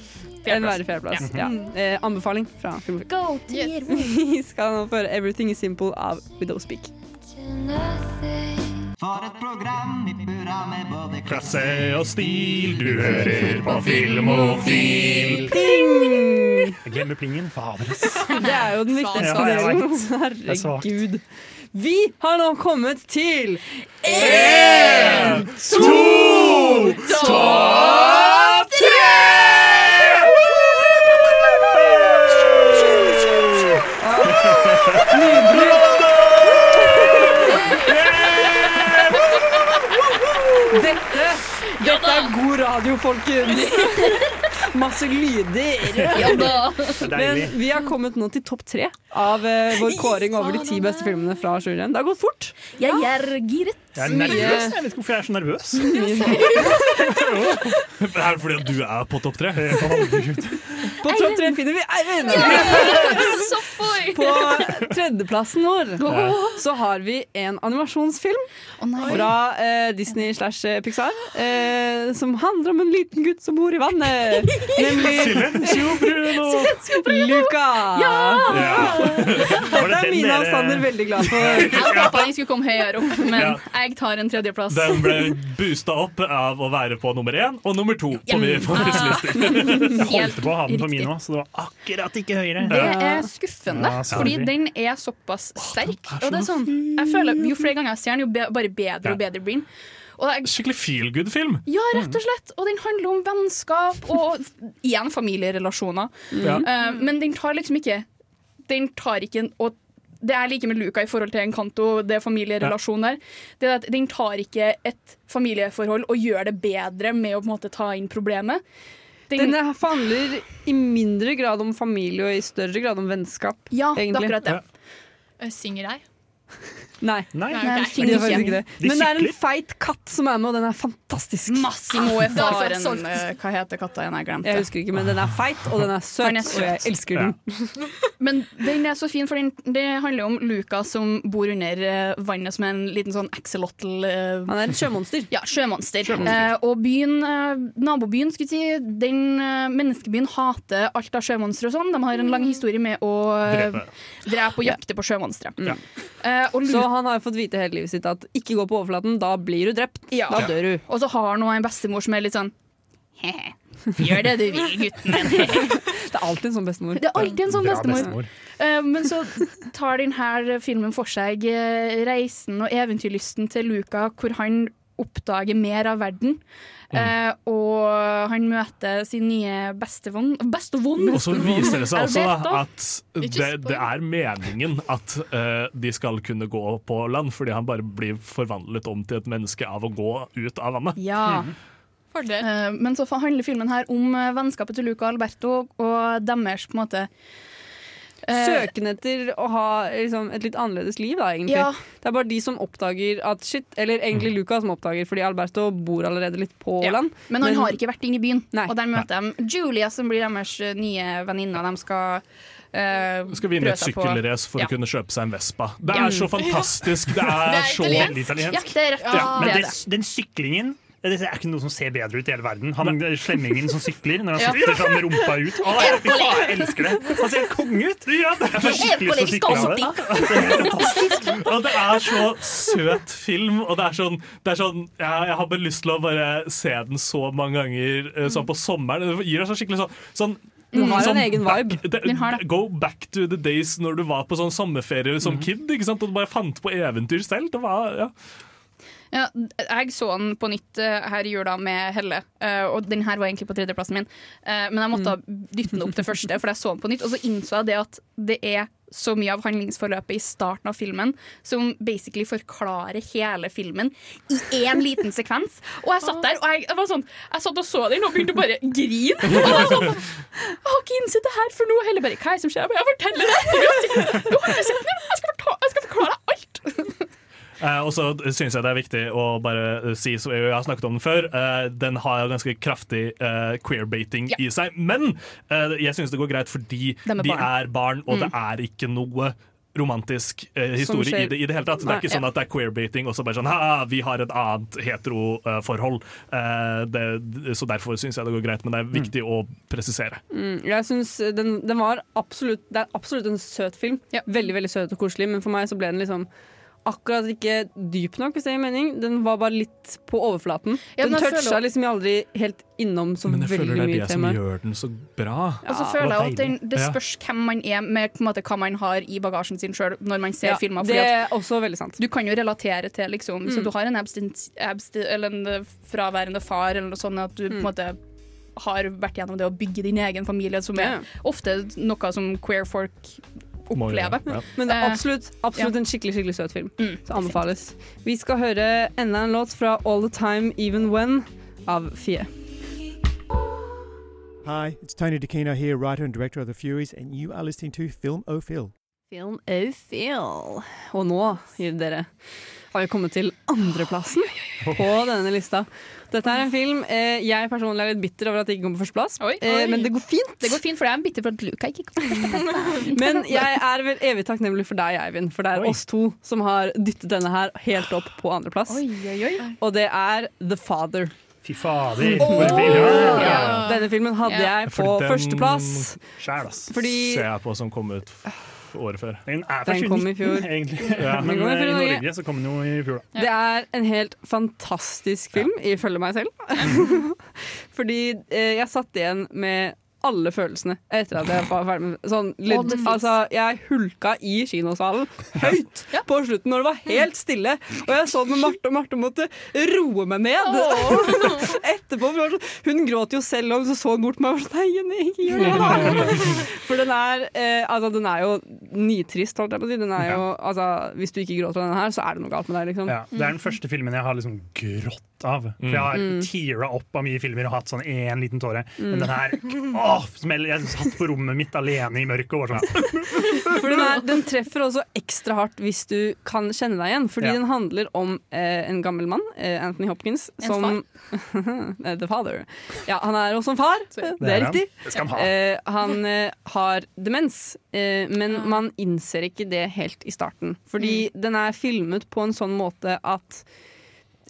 En verdig fjerdeplass. Ja. ja. Anbefaling fra Filmofil. Go Yes. <laughs> Vi skal nå føre 'Everything Is Simple' av Widow Speak. For et program i burra med både Klasse og stil, du hører på Filmofil. Pling! Jeg glemmer plingen. Fader, ass. <laughs> Det er jo den viktigste delen. Er. Herregud. Vi har nå kommet til En, to, topp folkens! <laughs> Masse lyder. Ja da. Men vi har kommet nå til topp tre av eh, vår kåring over de ti beste filmene fra 2021. Det har gått fort. Jeg er giret. Jeg er nervøs. Jeg vet ikke hvorfor jeg er så nervøs. <laughs> Det er fordi du er på topp tre. På topp tre finner vi Eivind! På tredjeplassen vår så har vi en animasjonsfilm fra eh, Disney slash eh, Pixar eh, som handler om en liten gutt som bor i vannet. <laughs> Nemlig Silencio Bruno! Luca! Ja! Dette er Mina og Sander veldig glad for. Jeg håpa jeg skulle komme høyere opp, men. Jeg tar en tredjeplass. Den ble boosta opp av å være på nummer én og nummer to på min favorittlister. Jeg <laughs> holdt på å ha den på min òg, så det var akkurat ikke høyere. Det er skuffende, Ja, fordi den er såpass sterk. Og det er sånn, jeg føler Jo flere ganger jeg ser den, jo be bare bedre og bedre blir den. Er Skikkelig feel good-film. Ja, rett og slett. Og den handler om vennskap og igjen familierelasjoner. Mm. Uh, men den tar liksom ikke Den tar ikke og det er like med Luca i forhold til Encanto, det familierelasjonen familierelasjon der. Det er at Den tar ikke et familieforhold og gjør det bedre med å på en måte ta inn problemet. Den- Den handler i mindre grad om familie og i større grad om vennskap. Ja, det er akkurat det. Ja. Synger jeg? <laughs> Nei. Nei, Nei, de synger faktisk ikke. det. Men det er en feit katt som er med, og den er fantastisk. Massimo er er faren. eh, Hva heter katta igjen? Jeg glemte. Jeg husker ikke, men den er feit, og den er søt, den er og jeg elsker den. <laughs> Men den er så fin, for den, det handler om Luca som bor under eh, vannet som en liten sånn axolotl. uh, Han er et sjømonster. Ja, sjømonster. Sjømonster. Uh, og byen, uh, nabobyen, skulle jeg si, den menneskebyen hater alt av sjømonstre og sånn. De har en lang historie med å Drepe. drepe og jakte på sjømonstre. Ja. Eh, og Så Lu- han har fått vite hele livet sitt at ikke gå på overflaten, da blir du drept. Ja. Da dør du. Og så har han en bestemor som er litt sånn he-he. Gjør det du vil, gutten min. <laughs> Det er alltid en sånn bestemor. Det er alltid en sånn bestemor. bestemor. Uh, men så tar denne filmen for seg uh, reisen og eventyrlysten til Luca, hvor han oppdager mer av verden. Eh, og han møter sin nye bestevenn Bestevenn! Og så viser det seg også da, at det, det er meningen at uh, de skal kunne gå på land, fordi han bare blir forvandlet om til et menneske av å gå ut av vannet. Ja. Mm. men så handler filmen her om eh, vennskapet til Luca og Alberto og deres på en måte eh, Søken etter å ha liksom, et litt annerledes liv, da, egentlig. Ja. Det er bare de som oppdager at shit, eller egentlig Luca som oppdager, fordi Alberto bor allerede litt på Ja, land. Men han har ikke vært inne i byen. Nei. Og der møter de Julia, som blir deres eh, nye venninne. De skal Uh, Skal vinne et sykkelrace for Ja. å kunne kjøpe seg en Vespa. Det er så fantastisk! Det er, Det er så italiensk. italiensk. Ja, det er rett. Ja, men det, det. den syklingen det er ikke noe som ser bedre ut i hele verden. Han Slemmingen som sykler når han Ja. sykler sånn med rumpa ut. Å, jeg, jeg elsker det! Han ser helt konge ut! Ja, det er skikkelig lyst til å sykle av det. Og det er så søt film, og det er sånn, det er sånn jeg, jeg har bare lyst til å bare se den så mange ganger eh, sånn på sommeren. Det gir deg så skikkelig sånn, sånn Den har sånn en egen vibe. Back, har. Go back to the days når du var på sånn sommerferie som kid. Ikke sant? Og du bare fant på eventyr selv. Det var, ja. Ja, jeg så den på nytt eh, her i jula med Helle, eh, og den her var egentlig på tredjeplassen min. Eh, men jeg måtte dytte den opp til første, for jeg så den på nytt. Og så innså jeg det at det er så mye av handlingsforløpet i starten av filmen som basically forklarer hele filmen i én liten sekvens. Og jeg satt der og jeg, jeg var sånn Jeg satt og så den og begynte å bare grine. Og jeg var sånn Jeg har ikke innsett det her for noe. Helle bare Hva er det som skjer? Jeg bare, Jeg forteller det! Du har ikke- sett den! Jeg skal forta- jeg skal forklare deg alt! Eh, og så syns jeg det er viktig å bare eh, si, som jeg har snakket om den før, eh, den har ganske kraftig eh, queerbaiting i seg. Men jeg syns det går greit fordi De er barn. er barn, og Mm. det er ikke noe romantisk eh, historie skjer- i det, i det hele tatt. Det er ikke sånn at det er queerbaiting og så bare sånn ha, vi har et annet heteroforhold. Uh, uh, så derfor syns jeg det går greit, men det er viktig å presisere. Mm, jeg synes den, den var absolutt Det er absolutt en søt film. Veldig veldig søt og koselig, men for meg så ble den liksom akkurat ikke dyp nok, hvis det gir mening. Den var bare litt på overflaten. Ja, den jeg toucha føler- liksom aldri helt innom så veldig mye tema. Men jeg føler det er det som gjør den så bra. Og så føler jeg at den, det spørs hvem man er med på en måte, hva man har i bagasjen sin sjøl når man ser Ja, filmer. det er at også veldig sant. Du kan jo relatere til liksom, Hvis Så du har en, abstinent, abstinent, eller en eh, fraværende far, eller noe sånt, at du på en Mm. måte har vært gjennom det å bygge din egen familie, som Ja. er ofte noe som queer folk Opplever. ja. Men det er Eh, absolutt, absolutt ja. en skikkelig skikkelig søt film. Så anbefales. Vi skal høre enda en låt fra All The Time Even When av Fie. Hi, it's Tony DeCino here, writer and director of The Furies, and you are listening to Film O'Phil. Film O'Fill. Og nå, gir dere, har vi kommet til andreplassen på denne lista. Dette er en film eh, jeg personlig er litt bitter over at det ikke kom på førsteplass. Eh, men det går fint. Det går fint, for jeg er bitter for at Luca ikke kom på førsteplass. <laughs> Men jeg er vel evig takknemlig for deg, Eivind, for det er oss to som har dyttet denne her helt opp på andreplass. Og det er The Father. Fy fader. For en film. Ja. Denne filmen hadde Ja. jeg på førsteplass. Sjæl, ass. Fordi- Ser jeg på som kom ut året før. Den er fra Den kom i 2019, fjor. <laughs> egentlig. Ja. Men i eh, i Norge. Så kom den jo i fjor, da. Det er en helt fantastisk film, ifølge meg selv. <laughs> Fordi eh, jeg satt igjen med alle følelsene etter at jeg var ferdig med sånn, litt, altså, Jeg hulka i kinosalen <laughs> høyt på slutten når det var helt stille. Og jeg så det med Marte, og Marte måtte roe meg ned. <laughs> Etterpå. for det var sånn- Hun gråt jo selv, og så så bort på meg og var sånn Nei, ikke gjør det. <laughs> For den er, eh, altså, den er jo nitrist, holdt jeg på å si. Den er jo, altså, hvis du ikke gråter av denne her, så er det noe galt med deg. Liksom. Ja, det er den første filmen jeg har liksom grått av. For jeg har Mm. teara opp av mye filmer og hatt sånn én liten tåre. Mm. Men den her åh, smell, Jeg satt på rommet mitt alene i mørket og var sånn For den, er, den treffer også ekstra hardt hvis du kan kjenne deg igjen. Fordi Ja. den handler om eh, en gammel mann, eh, Anthony Hopkins, som <laughs> Eh, The father. Ja, han er også en far. Det Det er er han. riktig. Det han ha. Eh, han eh, har demens, eh, men man innser ikke det helt i starten. Fordi den er filmet på en sånn måte at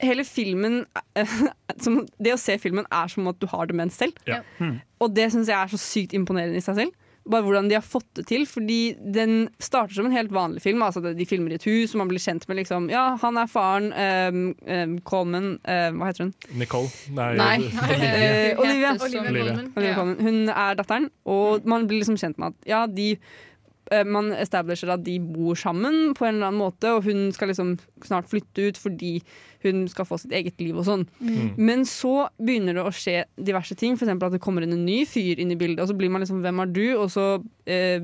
Hele filmen <laughs> som, Det å se filmen er som at du har demens selv. Ja. Og det syns jeg er så sykt imponerende i seg selv. Bare hvordan de har fått det til. Fordi den starter som en helt vanlig film. Altså De filmer i et hus, og man blir kjent med liksom Ja, han er faren. Um, um, Coleman eh, Hva heter hun? Nicole. Nei, Nei. Olivia. <laughs> Olivia. Olivia. Olivia. Hun er datteren, og man blir liksom kjent med at ja, de man establisher at de bor sammen på en eller annen måte, og hun skal liksom snart flytte ut fordi hun skal få sitt eget liv og sånn. Mm. Men så begynner det å skje diverse ting, f.eks. at det kommer inn en ny fyr inn i bildet, og så blir man liksom 'hvem er du?' og så eh,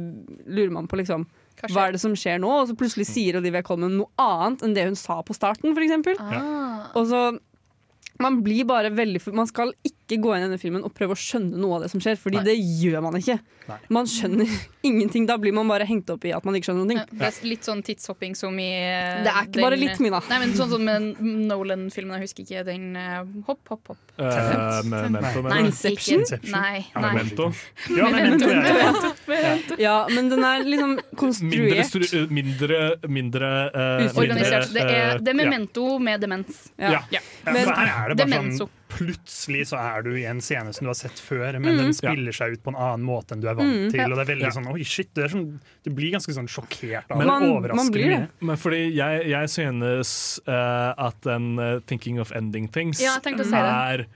lurer man på liksom Hva er det som skjer nå? Og så plutselig sier Olivia Colman noe annet enn det hun sa på starten, f.eks. Ah. Og så man blir bare veldig Man skal ikke gå inn i denne filmen og prøve å skjønne noe av det som skjer, Fordi det gjør man ikke. Man skjønner <laughs> ingenting. Da blir man bare hengt opp i at man ikke skjønner noe. Det er litt sånn tidshopping som i eh, Det er ikke bare litt, Mina. Nei, men sånn som med Nolan-filmen, jeg husker ikke den eh, Hopp, hopp, hopp. Uh, <laughs> med Memento, Nei, mener du? Nei. Nei, Ja, nei. Memento. Ja, Memento, ja. Ja. ja, men den er liksom konstruert. Mindre, mindre, mindre uh, Organisert. Det er, det er ja. memento med demens. Ja. Ja. Ja, for her er det bare Demenso. sånn Plutselig så er du i en scene som du har sett før, men Mm. den spiller seg ut på en annen måte enn du er vant Mm. til. Ja. Og det er veldig Ja. sånn Oi, shit. Det er sånn, du blir ganske sånn sjokkert av Men- det. Man- man Overraskende blir det. Men fordi jeg, jeg synes uh, at den uh, 'Thinking of Ending Things' Ja, jeg å si det.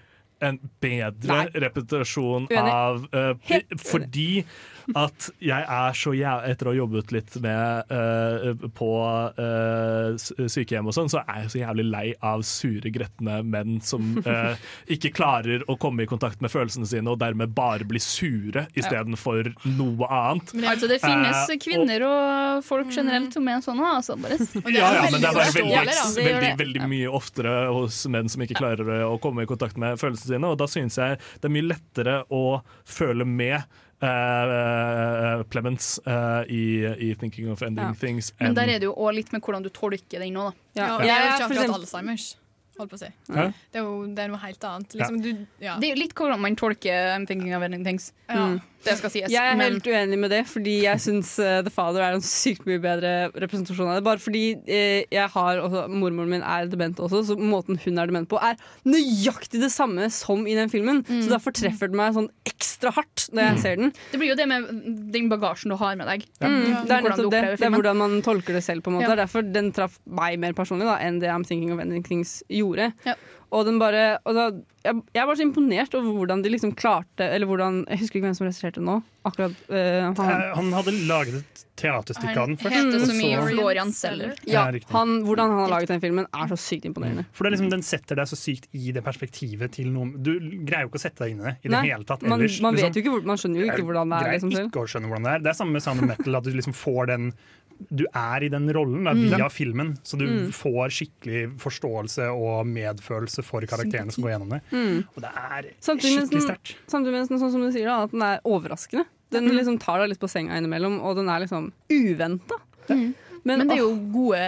En bedre Nei. repetisjon Uenig. av uh, Fordi at jeg er så jæv... Etter å ha jobbet litt med uh, på uh, sykehjem og sånn, så er jeg så jævlig lei av sure, gretne menn som <laughs> ikke klarer å komme i kontakt med følelsene sine, og dermed bare blir sure istedenfor noe annet. Altså, det finnes kvinner og folk generelt som er sånn. Altså, bare <laughs> Ja, ja, men det er veldig, gjør veldig, veldig mye oftere hos menn som ikke klarer å komme i kontakt med følelsene sine. Og da synes jeg det er mye lettere å føle med uh, Plements uh, i, i 'Thinking of Ending Ja. Things'. Men der er det jo òg litt med hvordan du tolker den nå, da. Ja, Ja. jeg, Jeg ikke Holdt på å si. Ja. Det er jo det er noe helt annet. Liksom, du, ja. Det er jo litt hvordan man tolker I'm thinking of ending things. Ja. Mm. Det skal sies. Jeg er men- helt uenig med det, fordi jeg syns uh, The Father er en sykt mye bedre representasjon av det. Bare fordi uh, jeg har også, mormoren min er dement også, så måten hun er dement på, er nøyaktig det samme som i den filmen. Så derfor treffer det meg sånn ekstra hardt når jeg ser den. Det blir jo det med den bagasjen du har med deg. Mm, det er nettopp det. Det er hvordan man tolker det selv. på en måte Ja. Er Derfor den traff meg mer personlig da, enn det I'm Thinking of Ending Things gjorde. Ja. Og den bare og da, jeg, jeg var så imponert over hvordan de liksom klarte Eller hvordan Jeg husker ikke hvem som regisserte nå. Akkurat eh, han, Eh, Han hadde laget et teaterstykke av den først. heter så mye så- Florian Seller. ja, han, Hvordan han har laget den filmen, er så sykt imponerende. For det er liksom, Den setter deg så sykt i det perspektivet til noen Du greier jo ikke å sette deg inn i det i Nei, det hele tatt man, ellers. man, liksom. jo ikke, hvor- man skjønner jo ikke hvordan det er. Liksom, ikke å skjønne hvordan det er. Det er samme med Sound of Metal, at du liksom får den Du er i den rollen da, via filmen, så du Mm. får skikkelig forståelse og medfølelse for karakterene som går gjennom det. Mm. Og det er Samtidig skikkelig sterkt. samtidig med sånn som du sier, da, at den er overraskende. Den Mhm. liksom tar deg litt på senga innimellom, og den er liksom uventa. Mm. Men, Men det er jo gode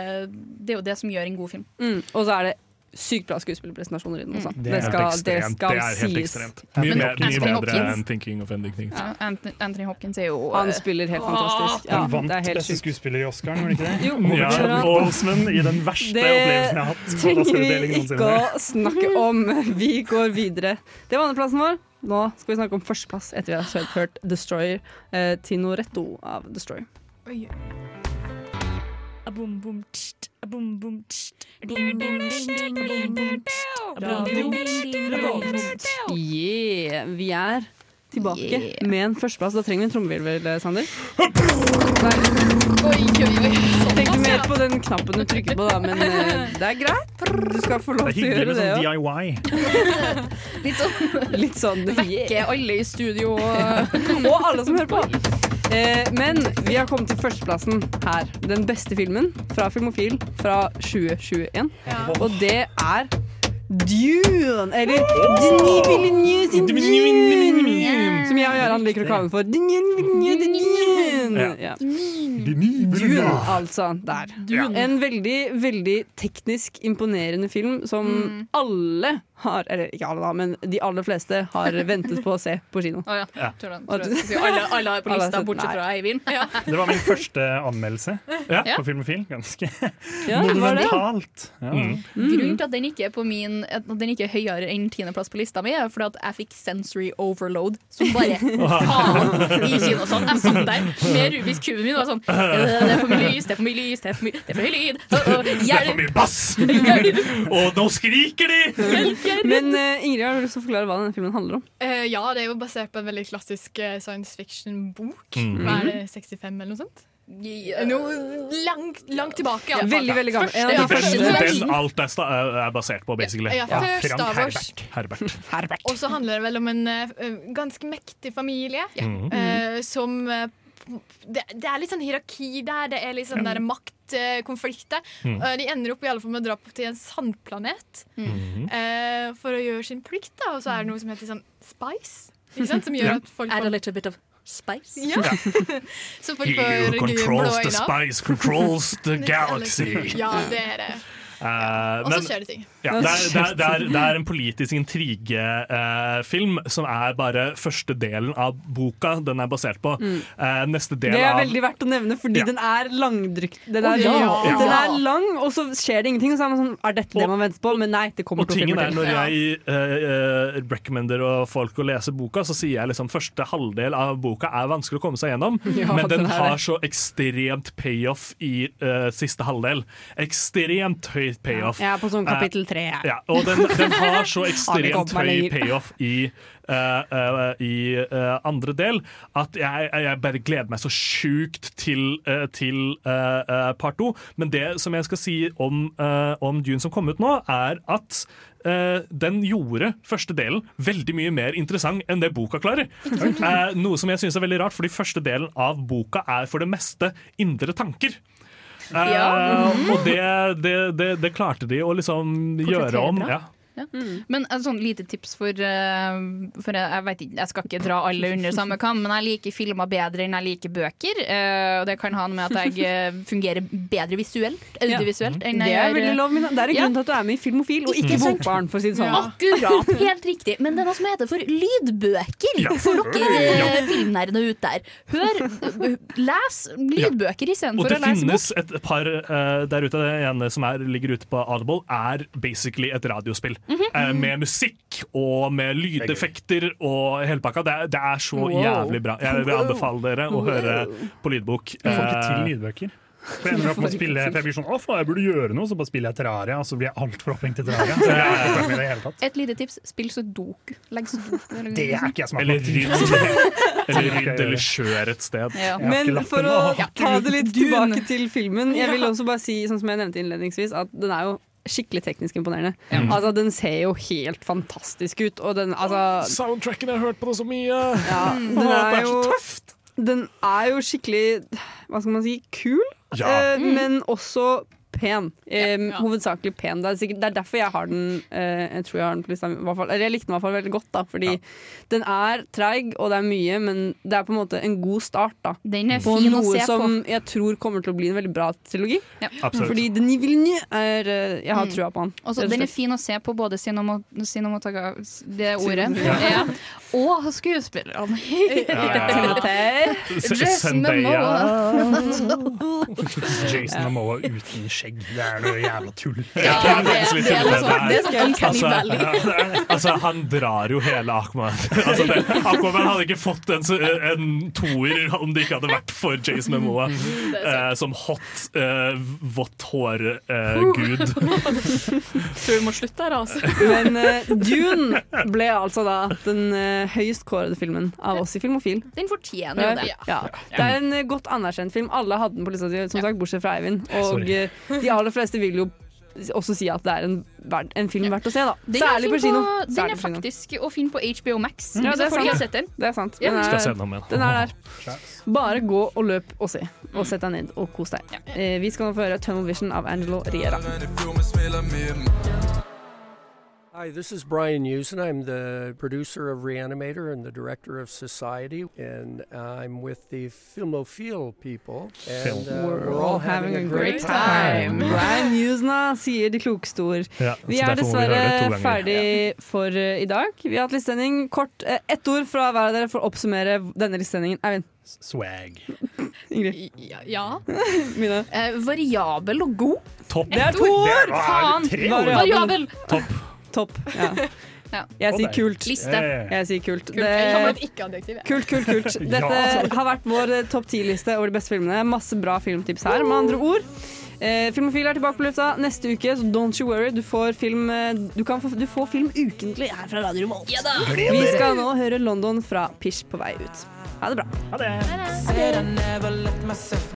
Det er jo det som gjør en god film. Mm. Og så er det sykt bra skuespillerpresentasjoner i den også. Mm. Det er skal, det skal det er helt sies. ekstremt. Mye, mer, mye bedre Hopkins- enn 'Thinking of Ending Things'. Ja, Anthony, Hopkins er jo Han spiller helt fantastisk. Ja, Han vant det er helt beste skuespiller i Oscaren, var det ikke det? Jo, ja, Olsman i den verste Det opplevelsen jeg har hatt. Det trenger vi ikke å snakke om. Vi går videre. Det var andreplassen vår. Nå skal vi snakke om førsteplass etter vi har hørt 'Destroyer'. Eh, Tinoretto av 'Destroyer'. Oi. Boom, bom, tst, Revolt. Yeah, vi er tilbake Yeah. med en førsteplass. Da trenger vi en trommevirvel, Sander. Oi, oi, oi. Tenk mer på den knappen du trykker på, da, men eh, det er greit. Du skal få lov Det er til å hyggelig gjøre med det sånn òg. DIY. Litt sånn Litt sånn Vekke alle i studio. <laughs> Og alle som hører på. Eh, men vi har kommet til førsteplassen her. Den beste filmen fra Filmofil fra 2021. Og det er Dune! Eller Dune sin Dune! Som jeg og Jarand liker å kalle den for. Dune! Ja. Dune, altså. Der. En veldig, veldig teknisk imponerende film som Mm. alle har Eller ikke alle, da, men de aller fleste har <laughs> ventet på å se på kino. Oh, ja. Ja. Tror du, tror du, Alle, alle har på <laughs> lista, sett- bortsett fra Eivind. <laughs> Det var min første anmeldelse Ja. på Filmofil. Ganske Ja, var monumentalt. Ja. Mm. Grunnen til at den ikke er på min At den ikke er høyere enn tiendeplass på lista mi, er fordi at jeg fikk sensory overload som bare faen i kino. Sånn. Jeg satt der med Rubiks kuben min og var sånn «Øh, Det er for mye lys, det er for mye lys, det er for mye, det er for mye lyd. Og, og, Det er for mye bass! Og nå skriker de! Men uh, Ingrid, har du lyst til å forklare hva denne filmen handler om? Uh, ja, det er jo basert på en veldig klassisk uh, science fiction-bok. Mhm. Hva er det, 65 eller noe sånt? Noe langt, langt tilbake. fall. Veldig, veldig gammel. Ja, Den, den alt er, er basert på, basically. Ja, ja, Star Wars. Herbert. <laughs> Herbert. Og så handler det vel om en ganske mektig familie eh, som det, det er litt sånn hierarki der, det er litt sånn Ja. der maktkonflikter. Mhm. Eh, de ender opp i alle fall med å dra på til en sandplanet mm. uh, for å gjøre sin plikt. Da. Og så er det noe som heter sånn spice, ikke sant? som gjør at folk Add a little bit of spice. ja. <laughs> så folk He who controls the spice controls the <laughs> galaxy. Ja, det er det. Eh, Og så skjer det ting. Ja, <laughs> det, er, det, er, det, er, det er en politisk intrigefilm som er bare første delen av boka den er basert på. Mm. Eh, neste del Det er veldig verdt å nevne, fordi Ja. den er langdrykt. Den ja. den er lang, og så skjer det ingenting. Og så er man sånn Er dette det man venter på? Men nei, det kommer Og tingen er. Når jeg eh, eh, recommender og folk å lese boka, så sier jeg liksom første halvdel av boka er vanskelig å komme seg gjennom, <laughs> Ja, men den den har så ekstremt payoff i eh, siste halvdel. Ekstremt payoff. Er på sånn Eh, kapittel tre her. ja, og den, den har så <laughs> ekstremt høy payoff i, uh, uh, i uh, andre del at jeg, jeg bare gleder meg så sjukt til, til part to. Men det som jeg skal si om, om Dune som kom ut nå, er at Uh, den gjorde første delen veldig mye mer interessant enn det boka klarer. Uh, noe som jeg syns er veldig rart, fordi første delen av boka er for det meste indre tanker. Eh, uh, Og det, det, det, det klarte de å liksom gjøre om. bra. Ja. Mm. Men et sånn lite tips for, eh, for jeg, jeg, vet ikke, jeg skal ikke dra alle under samme kam, men jeg liker filmer bedre enn jeg liker bøker. eh, og det kan ha noe med at jeg eh, fungerer bedre visuelt, audiovisuelt. enn Det er veldig lov, men det er en ja. grunn til at du er med i Filmofil, og ikke? Bokbarn, for å si det sånn. Akkurat, <laughs> helt riktig. Men det er noe som heter for lydbøker Ja. for dere Ja. eh, ute der. Hør, les lydbøker Og istedenfor det å lese bok. finnes et par uh, der ute. Det ene som er, ligger ute på Audible, er basically et radiospill. Mhm. Eh, med musikk og med lydeffekter og hele pakka. Det, er- det er så Wow. jævlig bra. Jeg vil anbefale dere å høre på lydbok. Jeg får ikke til Eh, lydbøker. For jeg, ender opp med å spille, for jeg blir sånn Å, faen, jeg burde gjøre noe, så bare spiller jeg Terraria, og så blir jeg altfor opphengt i Terraria. Så jeg er ikke med det i det hele tatt. Et lite tips, spill sudoku. Legg sudoku. Det er ikke jeg som Eller fått til. rydd <laughs> eller, rydd eller kjør et sted. Ja. Men for å ta det litt tilbake til filmen Jeg vil også bare si, sånn som jeg nevnte innledningsvis, at den er jo skikkelig teknisk imponerende. Ja. Altså, Den ser jo helt fantastisk ut, og den altså Soundtracken, jeg har hørt på det så mye! ja, <laughs> den er det er jo så tøft! Den er jo skikkelig Hva skal man si kul, Ja. eh, Mm. men også pen. Eh, Hovedsakelig pen. Det er, sikkert, det er derfor jeg har den eh, Jeg tror jeg har den på i hvert fall. Eller jeg likte den i hvert fall veldig godt, da. Fordi den er treig, og det er mye, men det er på en måte en god start, da. Den er på fin å noe se som på. jeg tror kommer til å bli en veldig bra trilogi. Absolutt. Fordi Denis Villeneuve er eh, Jeg har Mm. trua på han. Også, den er fin å se på både cinemat cinematoga... Det ordet. Ja. Ja. Og skuespillerne. Ja. Jason Momoa. <laughs> Jason Momoa uten skjegg. Det er noe jævla tull. <laughs> Ja, det litt det er noe sånn- det <laughs> er sånn Altså, ja, altså, han drar jo hele Aquaman. <laughs> Altså, det, Aquaman hadde ikke fått en, en toer om det ikke hadde vært for Jason Momoa eh, som hot, eh, vått hår-gud. Tror vi må slutte her, altså. Men uh, Dune ble altså da den uh, høyest kårede filmen av oss i Filmofil. Den fortjener jo det. Ja. Det er en uh, godt anerkjent film. Alle hadde den på lista si, som sagt, bortsett fra Eivind. Og Sorry. De aller fleste vil jo også si at det er en, verd- en film verdt å se, da. Den er, Særlig på kino. på, den er på faktisk å finne på HBO Max. Ja, det er sant. den. Det er sant. Ja. Den Skal se er, den om igjen. den er der. Bare gå og løp og se. Og sett deg ned og kos deg. Eh, vi skal nå få høre Tunnel Vision av Angelo Riera. Hi, this is Brian Usen. I'm the producer of Reanimator and the director of Society, and I'm with the Filmophile people. And uh, We're all having a great time. Brian Usen sier de klokeste ord. Ja, vi er dessverre ferdig for uh, i dag. Vi har hatt listesending. Kort uh, ett ord fra hver av dere for å oppsummere denne listesendingen. Eivind. Swag. <laughs> Ingrid. Ja. <laughs> Mina Eh, variabel og god. Topp. Det er to ord. Faen. Tre. Variabel. Topp. Topp. <laughs> Ja. Ja. Jeg sier kult. Liste. Jeg sier kult. Kult. Jeg kan få et ikke-adjektiv, jeg. Kult, kult, kult. <laughs> Dette har vært vår eh, topp ti-liste over de beste filmene. Masse bra filmtips her, med andre ord. Eh, Filmofil er tilbake på lufta neste uke, så don't you worry. Du får film, eh, du kan få, du får film ukentlig her fra Radio Revolt. Vi skal nå høre London fra Pish på vei ut. Ha det bra. Ha det. Ha myself